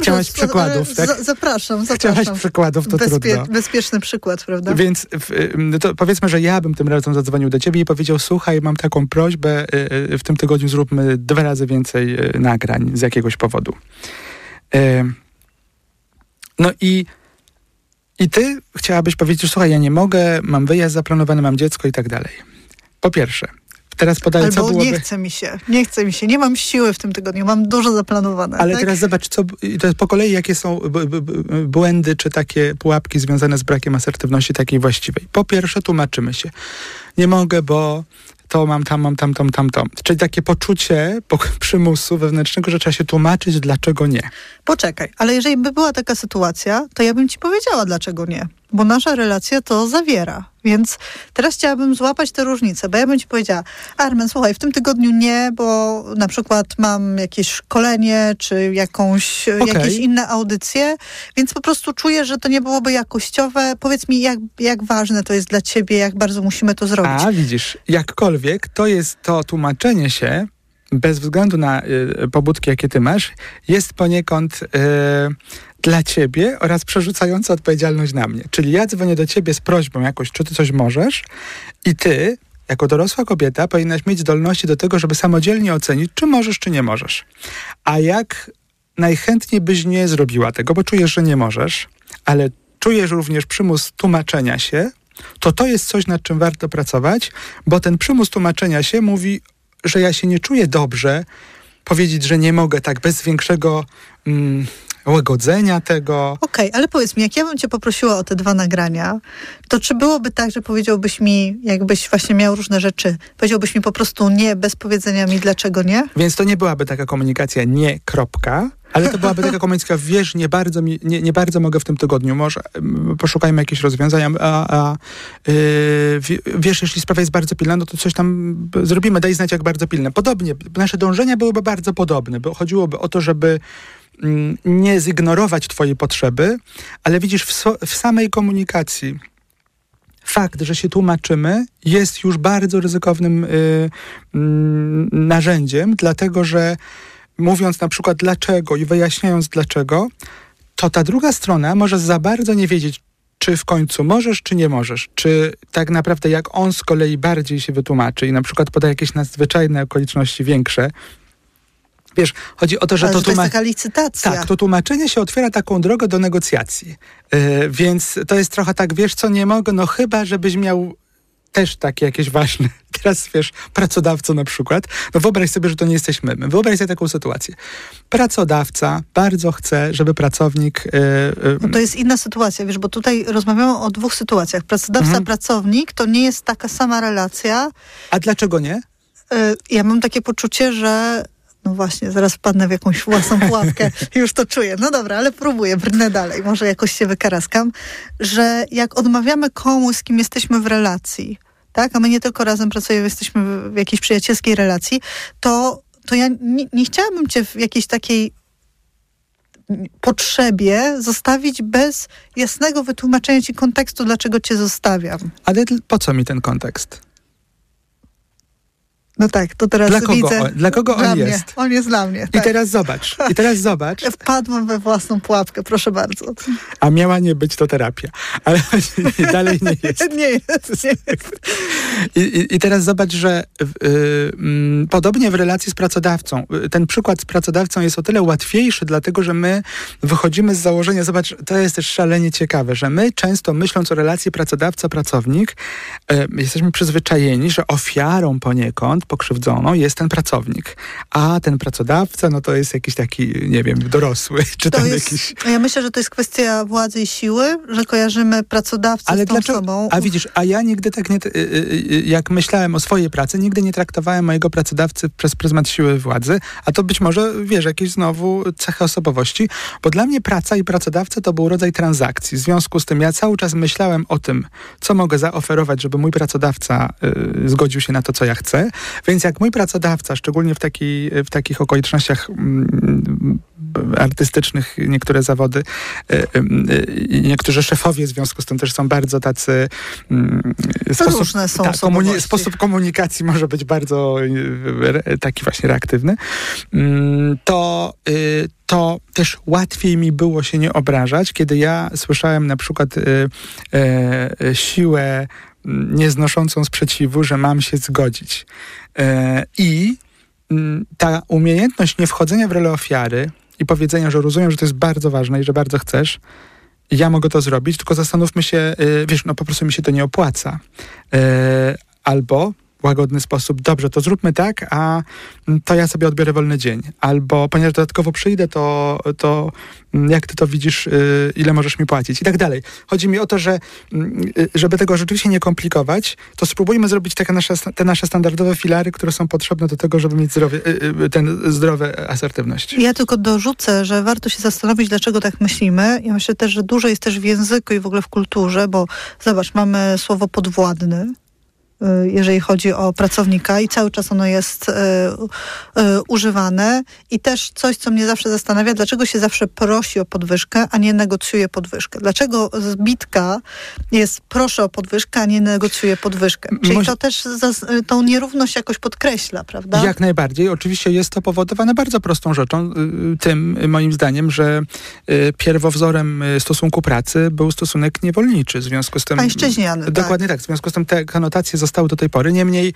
chciałaś ale przykładów, tak? za- Zapraszam, Chciałaś zapraszam. przykładów, to Bezpie- trudno. bezpieczny przykład, prawda? Więc y, no to powiedzmy, że ja bym tym razem zadzwonił do ciebie i powiedział, słuchaj, mam taką prośbę, y, w tym tygodniu zróbmy dwa razy więcej nagrań z jakiegoś powodu. Y, No i, i ty chciałabyś powiedzieć, słuchaj, ja nie mogę, mam wyjazd zaplanowany, mam dziecko i tak dalej. Po pierwsze, teraz podaję, co Albo byłoby... nie chce mi się, nie chce mi się, nie mam siły w tym tygodniu, mam dużo zaplanowane. Ale tak? teraz zobacz, co, po kolei, jakie są błędy czy takie pułapki związane z brakiem asertywności takiej właściwej. Po pierwsze, tłumaczymy się. Nie mogę, bo to mam tam, mam tam, tam, tam, tam. Czyli takie poczucie po, przymusu wewnętrznego, że trzeba się tłumaczyć, dlaczego nie. Poczekaj, ale jeżeli by była taka sytuacja, to ja bym ci powiedziała, dlaczego nie. Bo nasza relacja to zawiera. Więc teraz chciałabym złapać te różnice, bo ja bym ci powiedziała, Armen, słuchaj, w tym tygodniu nie, bo na przykład mam jakieś szkolenie, czy jakąś, Okej. jakieś inne audycje, więc po prostu czuję, że to nie byłoby jakościowe. Powiedz mi, jak, jak ważne to jest dla ciebie, jak bardzo musimy to zrobić. A widzisz, jakkolwiek to jest to tłumaczenie się, bez względu na y, pobudki, jakie ty masz, jest poniekąd y, dla ciebie oraz przerzucające odpowiedzialność na mnie. Czyli ja dzwonię do ciebie z prośbą jakoś, czy ty coś możesz i ty, jako dorosła kobieta, powinnaś mieć zdolności do tego, żeby samodzielnie ocenić, czy możesz, czy nie możesz. A jak najchętniej byś nie zrobiła tego, bo czujesz, że nie możesz, ale czujesz również przymus tłumaczenia się, to to jest coś, nad czym warto pracować, bo ten przymus tłumaczenia się mówi, że ja się nie czuję dobrze, powiedzieć, że nie mogę tak bez większego mm, łagodzenia tego. Okej, ale powiedz mi, jak ja bym cię poprosiła o te dwa nagrania, to czy byłoby tak, że powiedziałbyś mi, jakbyś właśnie miał różne rzeczy, powiedziałbyś mi po prostu nie, bez powiedzenia mi dlaczego nie? Więc to nie byłaby taka komunikacja nie, kropka, ale to byłaby taka komunikacja, wiesz, nie bardzo, mi, nie, nie bardzo mogę w tym tygodniu, może poszukajmy jakichś rozwiązań, a, a yy, wie- wiesz, jeśli sprawa jest bardzo pilna, no to coś tam zrobimy, daj znać jak bardzo pilne. Podobnie, nasze dążenia byłyby bardzo podobne, bo chodziłoby o to, żeby mm, nie zignorować twojej potrzeby, ale widzisz, w, so, w samej komunikacji fakt, że się tłumaczymy, jest już bardzo ryzykownym y, mm, narzędziem, dlatego że mówiąc na przykład dlaczego i wyjaśniając dlaczego, to ta druga strona może za bardzo nie wiedzieć, czy w końcu możesz, czy nie możesz. Czy tak naprawdę jak on z kolei bardziej się wytłumaczy i na przykład poda jakieś nadzwyczajne okoliczności większe, Wiesz, chodzi o to, że Ale to, to jest tłuma- taka licytacja. Tak, to tłumaczenie się otwiera taką drogę do negocjacji. Yy, więc to jest trochę tak, wiesz co, nie mogę, no chyba, żebyś miał też takie jakieś ważne. Teraz wiesz, pracodawco na przykład, no wyobraź sobie, że to nie jesteśmy my. Wyobraź sobie taką sytuację. Pracodawca bardzo chce, żeby pracownik... Yy, yy, No to jest inna sytuacja, wiesz, bo tutaj rozmawiamy o dwóch sytuacjach. Pracodawca, Mhm. pracownik to nie jest taka sama relacja. a dlaczego nie? Y, Ja mam takie poczucie, że no właśnie, zaraz wpadnę w jakąś własną pułapkę. Już to czuję. No dobra, ale próbuję, brnę dalej. Może jakoś się wykaraskam, że jak odmawiamy komuś, z kim jesteśmy w relacji, tak, a my nie tylko razem pracujemy, jesteśmy w- jakiejś przyjacielskiej relacji, to, to ja nie, nie chciałabym cię w jakiejś takiej potrzebie zostawić bez jasnego wytłumaczenia ci kontekstu, dlaczego cię zostawiam. Ale po co mi ten kontekst? No tak, to teraz Dla kogo widzę. on- dla kogo on dla mnie. jest? On jest dla mnie. I Tak. teraz zobacz, i teraz zobacz, Wpadłam we własną pułapkę, proszę bardzo. a miała nie być to terapia, ale dalej nie jest. Nie jest, nie jest. I, i, I teraz zobacz, że y, y, podobnie w relacji z pracodawcą. y, Ten przykład z pracodawcą jest o tyle łatwiejszy, dlatego że my wychodzimy z założenia, zobacz, to jest też szalenie ciekawe, że my często myśląc o relacji pracodawca-pracownik, y, jesteśmy przyzwyczajeni, że ofiarą poniekąd, pokrzywdzoną jest ten pracownik. A ten pracodawca, no to jest jakiś taki, nie wiem, dorosły, czy To tam jest, jakiś... ja myślę, że to jest kwestia władzy i siły, że kojarzymy pracodawcę Ale z tą dlaczego? osobą. A widzisz, a ja nigdy tak nie, y, y, y, jak myślałem o swojej pracy, nigdy nie traktowałem mojego pracodawcy przez pryzmat siły władzy, a to być może, wiesz, jakieś znowu cechy osobowości, bo dla mnie praca i pracodawca to był rodzaj transakcji. W związku z tym ja cały czas myślałem o tym, co mogę zaoferować, żeby mój pracodawca y, zgodził się na to, co ja chcę. Więc jak mój pracodawca, szczególnie w, taki, w takich okolicznościach mm, artystycznych, niektóre zawody, y, y, y, niektórzy szefowie w związku z tym też są bardzo tacy... mm, Różne są tak, osobowości. sposób komunikacji może być bardzo taki właśnie reaktywny, mm, to, to też łatwiej mi było się nie obrażać, kiedy ja słyszałem na przykład y, y, siłę nieznoszącą sprzeciwu, że mam się zgodzić. E, I mm, ta umiejętność nie wchodzenia w rolę ofiary i powiedzenia, że rozumiem, że to jest bardzo ważne i że bardzo chcesz, ja mogę to zrobić, tylko zastanówmy się, y, wiesz, no po prostu mi się to nie opłaca. Y, Albo łagodny sposób, dobrze, to zróbmy tak, a mm, to ja sobie odbiorę wolny dzień. Albo ponieważ dodatkowo przyjdę, to, to mm, jak ty to widzisz, y, ile możesz mi płacić i tak dalej. Chodzi mi o to, że mm, y, żeby tego rzeczywiście nie komplikować, to spróbujmy zrobić takie nasze, te nasze standardowe filary, które są potrzebne do tego, żeby mieć zdrowie, y, ten zdrowe asertywność. Ja tylko dorzucę, że warto się zastanowić, dlaczego tak myślimy. Ja myślę też, że dużo jest też w języku i w ogóle w kulturze, bo zobacz, mamy słowo podwładny, jeżeli chodzi o pracownika i cały czas ono jest y, y, używane i też coś, co mnie zawsze zastanawia, dlaczego się zawsze prosi o podwyżkę, a nie negocjuje podwyżkę. Dlaczego zbitka jest proszę o podwyżkę, a nie negocjuje podwyżkę. Czyli Może- to też tą nierówność jakoś podkreśla, prawda? Jak najbardziej. Oczywiście jest to powodowane bardzo prostą rzeczą, y, tym y, moim zdaniem, że y, pierwowzorem y, stosunku pracy był stosunek niewolniczy. W związku z tym... Pańszczyźniany, tak. Dokładnie tak. W związku z tym te konotacje zostały do tej pory. Niemniej...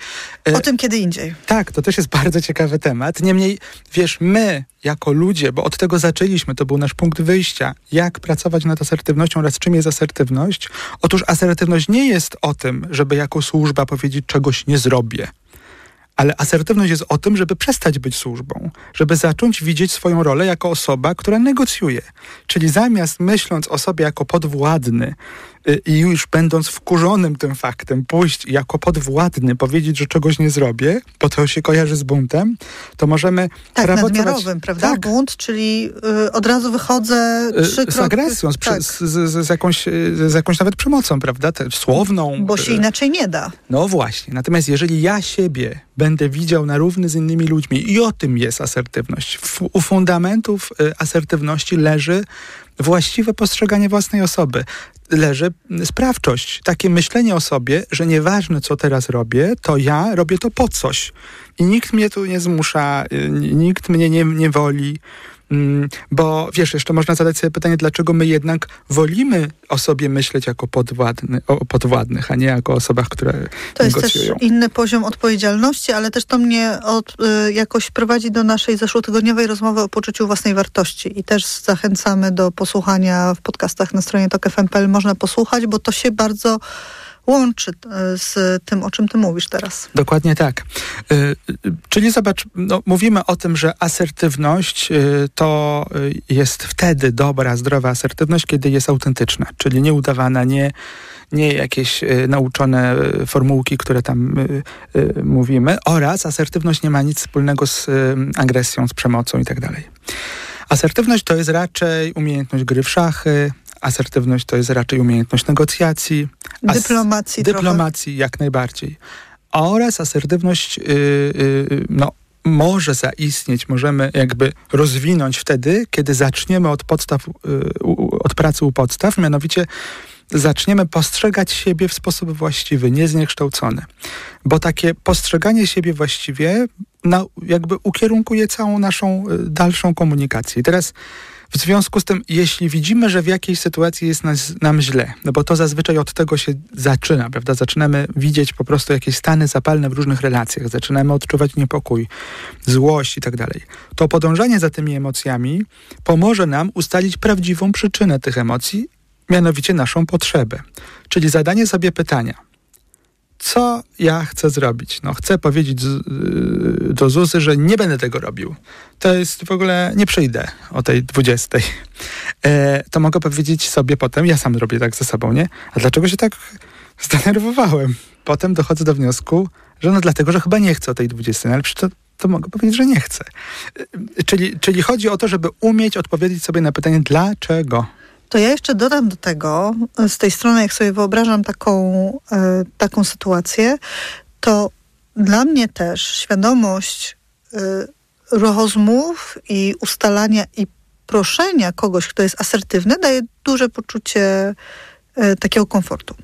y, O tym kiedy indziej. tak, to też jest bardzo ciekawy temat. Niemniej, wiesz, my jako ludzie, bo od tego zaczęliśmy, to był nasz punkt wyjścia, jak pracować nad asertywnością oraz czym jest asertywność. Otóż asertywność nie jest o tym, żeby jako służba powiedzieć czegoś nie zrobię. Ale asertywność jest o tym, żeby przestać być służbą, żeby zacząć widzieć swoją rolę jako osoba, która negocjuje. Czyli zamiast myśląc o sobie jako podwładny i już będąc wkurzonym tym faktem, pójść jako podwładny powiedzieć, że czegoś nie zrobię, bo to się kojarzy z buntem, to możemy Tak, nadmiarowym, prawda? Tak, Bunt, czyli y, od razu wychodzę y, trzy z kroki... agresją, z, tak, z, z, z, jakąś, y, z jakąś nawet przemocą, prawda? Te, słowną. bo się y, inaczej nie da. No właśnie. Natomiast jeżeli ja siebie będę widział na równy z innymi ludźmi i o tym jest asertywność. U fundamentów y, asertywności leży właściwe postrzeganie własnej osoby. Leży sprawczość. Takie myślenie o sobie, że nieważne co teraz robię, to ja robię to po coś. I nikt mnie tu nie zmusza, y, nikt mnie nie, nie woli. Mm, bo wiesz, jeszcze można zadać sobie pytanie, dlaczego my jednak wolimy o sobie myśleć jako podwładny, o podwładnych, a nie jako osobach, które To jest negocjują. też inny poziom odpowiedzialności, ale też to mnie od, y, jakoś prowadzi do naszej zeszłotygodniowej rozmowy o poczuciu własnej wartości i też zachęcamy do posłuchania w podcastach na stronie TokFM.pl. Można posłuchać, bo to się bardzo łączy y, z tym, o czym ty mówisz teraz. Dokładnie tak. Y, Czyli zobacz, no, mówimy o tym, że asertywność y, to jest wtedy dobra, zdrowa asertywność, kiedy jest autentyczna, czyli nieudawana, nie, nie jakieś nauczone formułki, które tam mówimy, oraz asertywność nie ma nic wspólnego z agresją, z przemocą i tak dalej. Asertywność to jest raczej umiejętność gry w szachy, asertywność to jest raczej umiejętność negocjacji, Dyplomacji trochę. Dyplomacji jak najbardziej. Oraz asertywność y, y, no, może zaistnieć, możemy jakby rozwinąć wtedy, kiedy zaczniemy od podstaw, y, od pracy u podstaw, mianowicie zaczniemy postrzegać siebie w sposób właściwy, niezniekształcony. Bo takie postrzeganie siebie właściwie na, jakby ukierunkuje całą naszą y, dalszą komunikację. I teraz w związku z tym, jeśli widzimy, że w jakiejś sytuacji jest nas, nam źle, no bo to zazwyczaj od tego się zaczyna, prawda? Zaczynamy widzieć po prostu jakieś stany zapalne w różnych relacjach, zaczynamy odczuwać niepokój, złość i tak dalej. To podążanie za tymi emocjami pomoże nam ustalić prawdziwą przyczynę tych emocji, mianowicie naszą potrzebę. Czyli zadanie sobie pytania, co ja chcę zrobić? No, chcę powiedzieć y, do Zuzy, że nie będę tego robił. To jest w ogóle, nie przyjdę o tej 20. E, to mogę powiedzieć sobie potem, ja sam robię tak ze sobą, nie? A dlaczego się tak zdenerwowałem? Potem dochodzę do wniosku, że no dlatego, że chyba nie chcę o tej 20, no, ale przecież to, to mogę powiedzieć, że nie chcę. E, Czyli, czyli chodzi o to, żeby umieć odpowiedzieć sobie na pytanie, dlaczego? To ja jeszcze dodam do tego, z tej strony, jak sobie wyobrażam taką, e, taką sytuację, to dla mnie też świadomość e, rozmów i ustalania i proszenia kogoś, kto jest asertywny, daje duże poczucie takiego komfortu.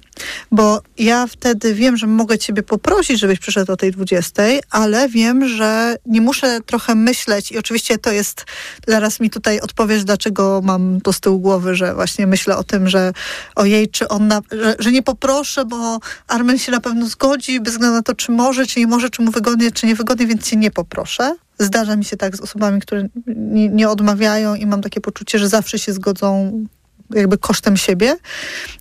Bo ja wtedy wiem, że mogę ciebie poprosić, żebyś przyszedł o tej 20, ale wiem, że nie muszę trochę myśleć i oczywiście to jest, zaraz mi tutaj odpowiesz, dlaczego mam to z tyłu głowy, że właśnie myślę o tym, że ojej, czy on, na, że, że nie poproszę, bo Armen się na pewno zgodzi, bez względu na to, czy może, czy nie może, czy mu wygodnie, czy niewygodnie, więc cię nie poproszę. Zdarza mi się tak z osobami, które nie, nie odmawiają i mam takie poczucie, że zawsze się zgodzą jakby kosztem siebie.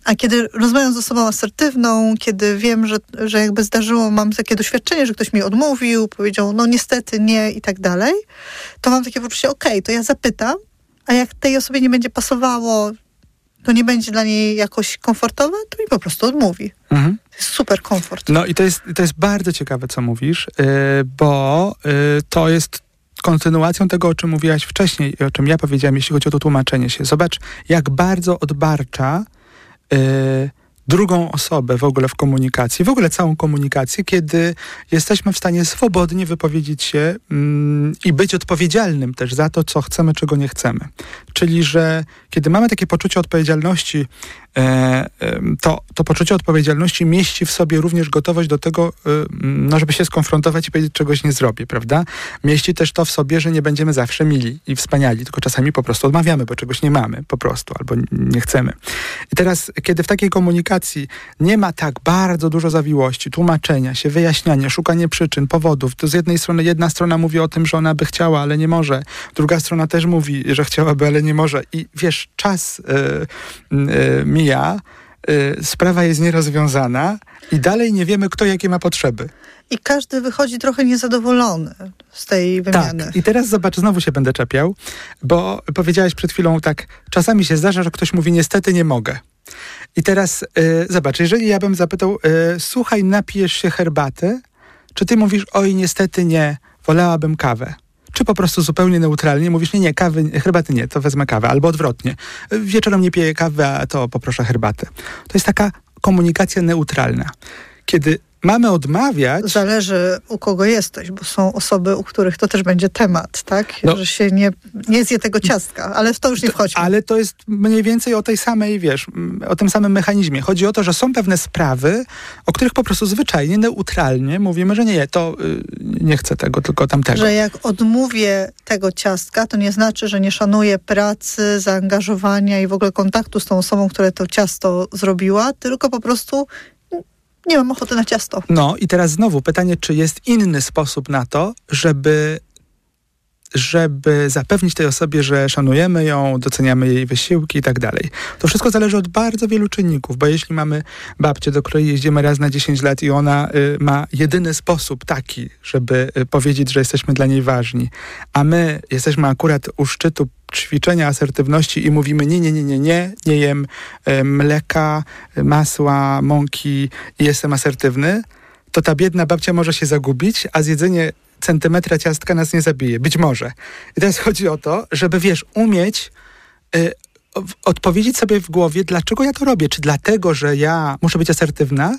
A kiedy rozmawiam z osobą asertywną, kiedy wiem, że, że jakby zdarzyło, mam takie doświadczenie, że ktoś mi odmówił, powiedział, no niestety nie i tak dalej, to mam takie poczucie, okej, to ja zapytam, a jak tej osobie nie będzie pasowało, to nie będzie dla niej jakoś komfortowe, to mi po prostu odmówi. Mhm. To jest super komfort. No i to jest, to jest bardzo ciekawe, co mówisz, yy, bo yy, to jest kontynuacją tego, o czym mówiłaś wcześniej i o czym ja powiedziałem, jeśli chodzi o to tłumaczenie się. Zobacz, jak bardzo odbarcza yy, drugą osobę w ogóle w komunikacji, w ogóle całą komunikację, kiedy jesteśmy w stanie swobodnie wypowiedzieć się mm, i być odpowiedzialnym też za to, co chcemy, czego nie chcemy. Czyli, że kiedy mamy takie poczucie odpowiedzialności, to, to poczucie odpowiedzialności mieści w sobie również gotowość do tego, e, no, żeby się skonfrontować i powiedzieć, czegoś nie zrobię, prawda? Mieści też to w sobie, że nie będziemy zawsze mili i wspaniali, tylko czasami po prostu odmawiamy, bo czegoś nie mamy po prostu, albo nie chcemy. I teraz, kiedy w takiej komunikacji nie ma tak bardzo dużo zawiłości, tłumaczenia się, wyjaśniania, szukanie przyczyn, powodów, to z jednej strony jedna strona mówi o tym, że ona by chciała, ale nie może, druga strona też mówi, że chciałaby, ale nie może i wiesz, czas y, y, mija, y, sprawa jest nierozwiązana i dalej nie wiemy, kto jakie ma potrzeby. I każdy wychodzi trochę niezadowolony z tej wymiany. Tak. I teraz zobacz, znowu się będę czepiał, bo powiedziałeś przed chwilą tak, czasami się zdarza, że ktoś mówi niestety nie mogę. I teraz y, zobacz, jeżeli ja bym zapytał, y, słuchaj, napijesz się herbaty, czy ty mówisz, oj, niestety nie, wolałabym kawę? Czy po prostu zupełnie neutralnie mówisz, nie, nie, kawy, herbaty nie, to wezmę kawę, albo odwrotnie. Wieczorem nie piję kawy, a to poproszę herbatę. To jest taka komunikacja neutralna. Kiedy mamy odmawiać. Zależy u kogo jesteś, bo są osoby, u których to też będzie temat, tak? No. Że się nie, nie zje tego ciastka, ale w to już nie wchodźmy. Ale to jest mniej więcej o tej samej, wiesz, m, o tym samym mechanizmie. Chodzi o to, że są pewne sprawy, o których po prostu zwyczajnie, neutralnie mówimy, że nie, to y, nie chcę tego, tylko tamtego. Że jak odmówię tego ciastka, to nie znaczy, że nie szanuję pracy, zaangażowania i w ogóle kontaktu z tą osobą, która to ciasto zrobiła, tylko po prostu nie mam ochoty na ciasto. No i teraz znowu pytanie, czy jest inny sposób na to, żeby żeby zapewnić tej osobie, że szanujemy ją, doceniamy jej wysiłki i tak dalej. To wszystko zależy od bardzo wielu czynników, bo jeśli mamy babcię, do której jeździmy raz na 10 lat i ona y, ma jedyny sposób taki, żeby y, powiedzieć, że jesteśmy dla niej ważni, a my jesteśmy akurat u szczytu ćwiczenia asertywności i mówimy nie, nie, nie, nie, nie, nie jem y, mleka, masła, mąki i jestem asertywny, to ta biedna babcia może się zagubić, a zjedzenie centymetra ciastka nas nie zabije. Być może. I teraz chodzi o to, żeby, wiesz, umieć y, odpowiedzieć sobie w głowie, dlaczego ja to robię. Czy dlatego, że ja muszę być asertywna,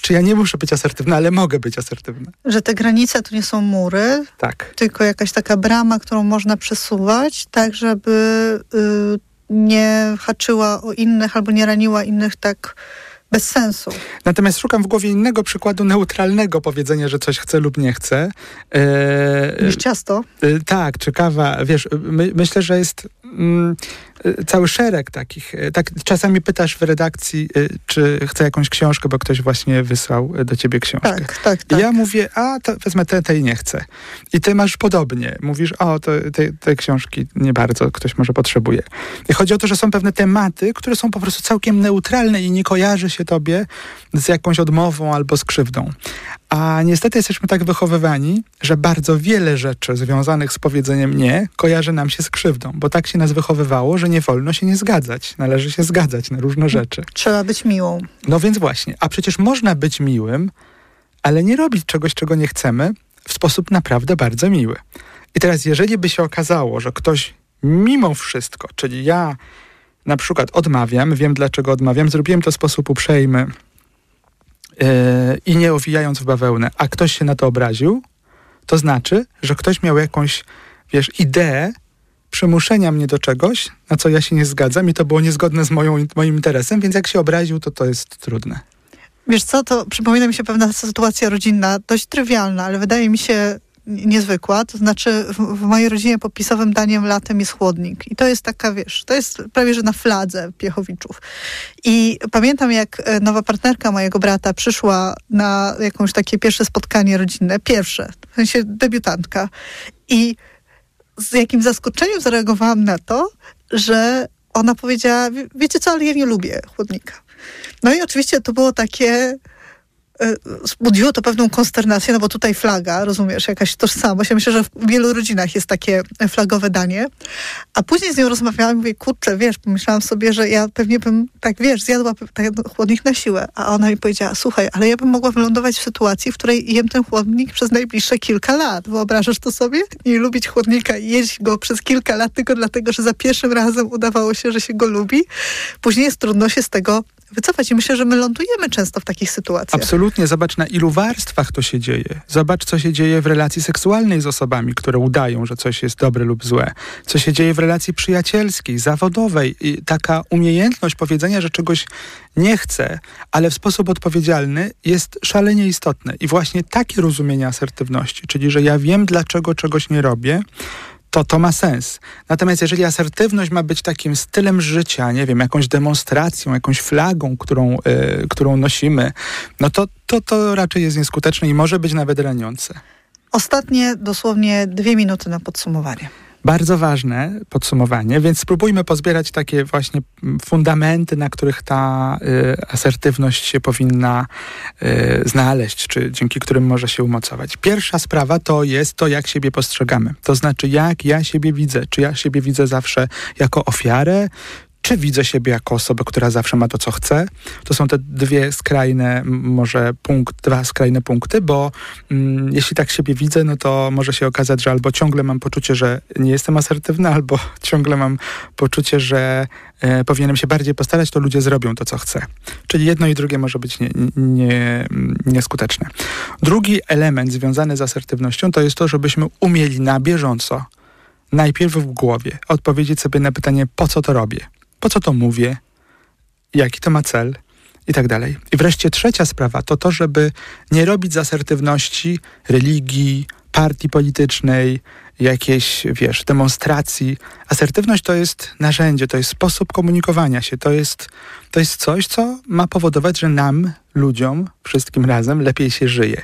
czy ja nie muszę być asertywna, ale mogę być asertywna. Że te granice to nie są mury, Tak. tylko jakaś taka brama, którą można przesuwać, tak żeby y, nie haczyła o innych albo nie raniła innych tak bez sensu. Natomiast szukam w głowie innego przykładu neutralnego powiedzenia, że coś chcę lub nie chcę. E, Niż ciasto. Y, Tak, czy kawa, wiesz, my, myślę, że jest mm, cały szereg takich. Y, Tak, czasami pytasz w redakcji, y, czy chce jakąś książkę, bo ktoś właśnie wysłał y, do ciebie książkę. Tak, tak, tak. ja mówię, a to wezmę tę, tej nie chcę. I ty masz podobnie. Mówisz, o, to, te, te książki nie bardzo ktoś może potrzebuje. I chodzi o to, że są pewne tematy, które są po prostu całkiem neutralne i nie kojarzy się tobie z jakąś odmową albo z krzywdą. A niestety jesteśmy tak wychowywani, że bardzo wiele rzeczy związanych z powiedzeniem nie kojarzy nam się z krzywdą, bo tak się nas wychowywało, że nie wolno się nie zgadzać. Należy się zgadzać na różne rzeczy. Trzeba być miłą. No więc właśnie, a przecież można być miłym, ale nie robić czegoś, czego nie chcemy w sposób naprawdę bardzo miły. I teraz, jeżeli by się okazało, że ktoś mimo wszystko, czyli ja na przykład odmawiam, wiem dlaczego odmawiam, zrobiłem to w sposób uprzejmy yy, i nie owijając w bawełnę, a ktoś się na to obraził, to znaczy, że ktoś miał jakąś, wiesz, ideę przymuszenia mnie do czegoś, na co ja się nie zgadzam i to było niezgodne z moją, moim interesem, więc jak się obraził, to to jest trudne. Wiesz co, to przypomina mi się pewna sytuacja rodzinna, dość trywialna, ale wydaje mi się niezwykła. To znaczy w, mojej rodzinie popisowym daniem latem jest chłodnik. I to jest taka, wiesz, to jest prawie, że na fladze Piechowiczów. I pamiętam, jak e, nowa partnerka mojego brata przyszła na jakąś takie pierwsze spotkanie rodzinne, pierwsze, w sensie debiutantka. I z jakim zaskoczeniem zareagowałam na to, że ona powiedziała, "Wie- wiecie co, ale ja nie lubię chłodnika. No i oczywiście to było takie, zbudziło to pewną konsternację, no bo tutaj flaga, rozumiesz, jakaś tożsamość. Ja myślę, że w wielu rodzinach jest takie flagowe danie. A później z nią rozmawiałam i mówię, kurczę, wiesz, pomyślałam sobie, że ja pewnie bym, tak wiesz, zjadła ten chłodnik na siłę. A ona mi powiedziała, słuchaj, ale ja bym mogła wylądować w sytuacji, w której jem ten chłodnik przez najbliższe kilka lat. Wyobrażasz to sobie? Nie lubić chłodnika i jeść go przez kilka lat tylko dlatego, że za pierwszym razem udawało się, że się go lubi. Później jest trudno się z tego wycofać i myślę, że my lądujemy często w takich sytuacjach. Absolutnie. Zobacz, na ilu warstwach to się dzieje. Zobacz, co się dzieje w relacji seksualnej z osobami, które udają, że coś jest dobre lub złe. Co się dzieje w relacji przyjacielskiej, zawodowej. I taka umiejętność powiedzenia, że czegoś nie chcę, ale w sposób odpowiedzialny, jest szalenie istotne. I właśnie takie rozumienie asertywności, czyli że ja wiem, dlaczego czegoś nie robię, to to ma sens. Natomiast jeżeli asertywność ma być takim stylem życia, nie wiem, jakąś demonstracją, jakąś flagą, którą, y, którą nosimy, no to, to to raczej jest nieskuteczne i może być nawet raniące. Ostatnie dosłownie dwie minuty na podsumowanie. Bardzo ważne podsumowanie, więc spróbujmy pozbierać takie właśnie fundamenty, na których ta y, asertywność się powinna y, znaleźć, czy dzięki którym może się umocować. Pierwsza sprawa to jest to, jak siebie postrzegamy. To znaczy, jak ja siebie widzę. Czy ja siebie widzę zawsze jako ofiarę, czy widzę siebie jako osobę, która zawsze ma to, co chce. To są te dwie skrajne, może punkt, dwa skrajne punkty, bo mm, jeśli tak siebie widzę, no to może się okazać, że albo ciągle mam poczucie, że nie jestem asertywny, albo ciągle mam poczucie, że e, powinienem się bardziej postarać, to ludzie zrobią to, co chcę. Czyli jedno i drugie może być nie, nie, nieskuteczne. Drugi element związany z asertywnością to jest to, żebyśmy umieli na bieżąco najpierw w głowie odpowiedzieć sobie na pytanie, po co to robię, po co to mówię, jaki to ma cel i tak dalej. I wreszcie trzecia sprawa to to, żeby nie robić z asertywności religii, partii politycznej, jakiejś, wiesz, demonstracji. Asertywność to jest narzędzie, to jest sposób komunikowania się, to jest, to jest coś, co ma powodować, że nam, ludziom, wszystkim razem lepiej się żyje.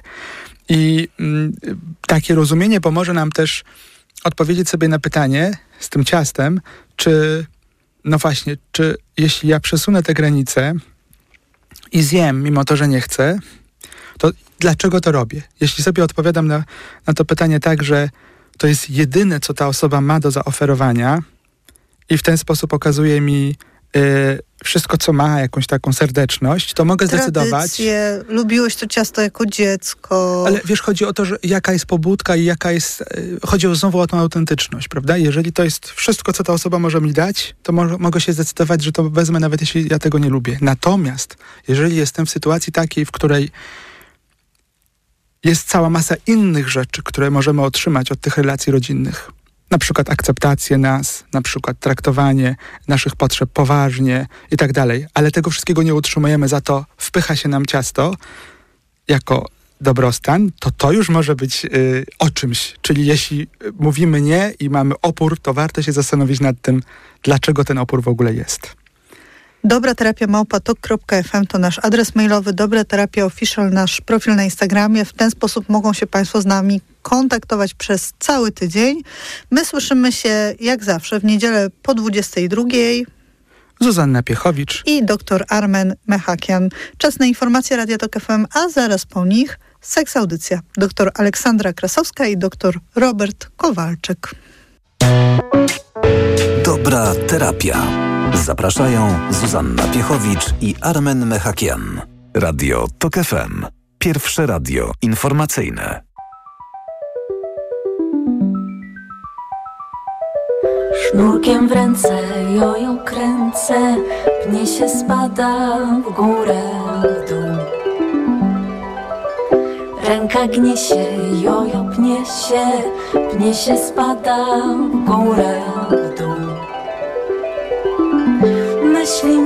I mm, takie rozumienie pomoże nam też odpowiedzieć sobie na pytanie z tym ciastem, czy, no właśnie, czy jeśli ja przesunę te granice i zjem, mimo to, że nie chcę, to dlaczego to robię? Jeśli sobie odpowiadam na, na to pytanie tak, że to jest jedyne, co ta osoba ma do zaoferowania i w ten sposób okazuje mi y, wszystko, co ma, jakąś taką serdeczność, to mogę Tradycje, zdecydować. lubiłeś to ciasto jako dziecko. Ale wiesz, chodzi o to, że jaka jest pobudka i jaka jest. y, Chodzi o znowu o tą autentyczność, prawda? Jeżeli to jest wszystko, co ta osoba może mi dać, to mo- mogę się zdecydować, że to wezmę, nawet jeśli ja tego nie lubię. Natomiast, jeżeli jestem w sytuacji takiej, w której jest cała masa innych rzeczy, które możemy otrzymać od tych relacji rodzinnych, na przykład akceptację nas, na przykład traktowanie naszych potrzeb poważnie i tak dalej, ale tego wszystkiego nie utrzymujemy, za to wpycha się nam ciasto jako dobrostan, to to już może być y, o czymś. Czyli jeśli mówimy nie i mamy opór, to warto się zastanowić nad tym, dlaczego ten opór w ogóle jest. Dobra terapia małpatok.fm to nasz adres mailowy, Dobra Terapia Official, nasz profil na Instagramie. W ten sposób mogą się Państwo z nami kontaktować przez cały tydzień. My słyszymy się jak zawsze w niedzielę po 22 Zuzanna Piechowicz. i dr Armen Mechakian. Czas na informacje Radia Tok FM, a zaraz po nich seks audycja. Dr Aleksandra Krasowska i dr Robert Kowalczyk. Dobra terapia. Zapraszają Zuzanna Piechowicz i Armen Mechakian. Radio TOK FM. Pierwsze radio informacyjne. Sznurkiem w ręce, jojo kręcę Pnie się spada w górę, w dół Ręka gnie się, jojo pnie się Pnie się spada w górę, w dół Myśli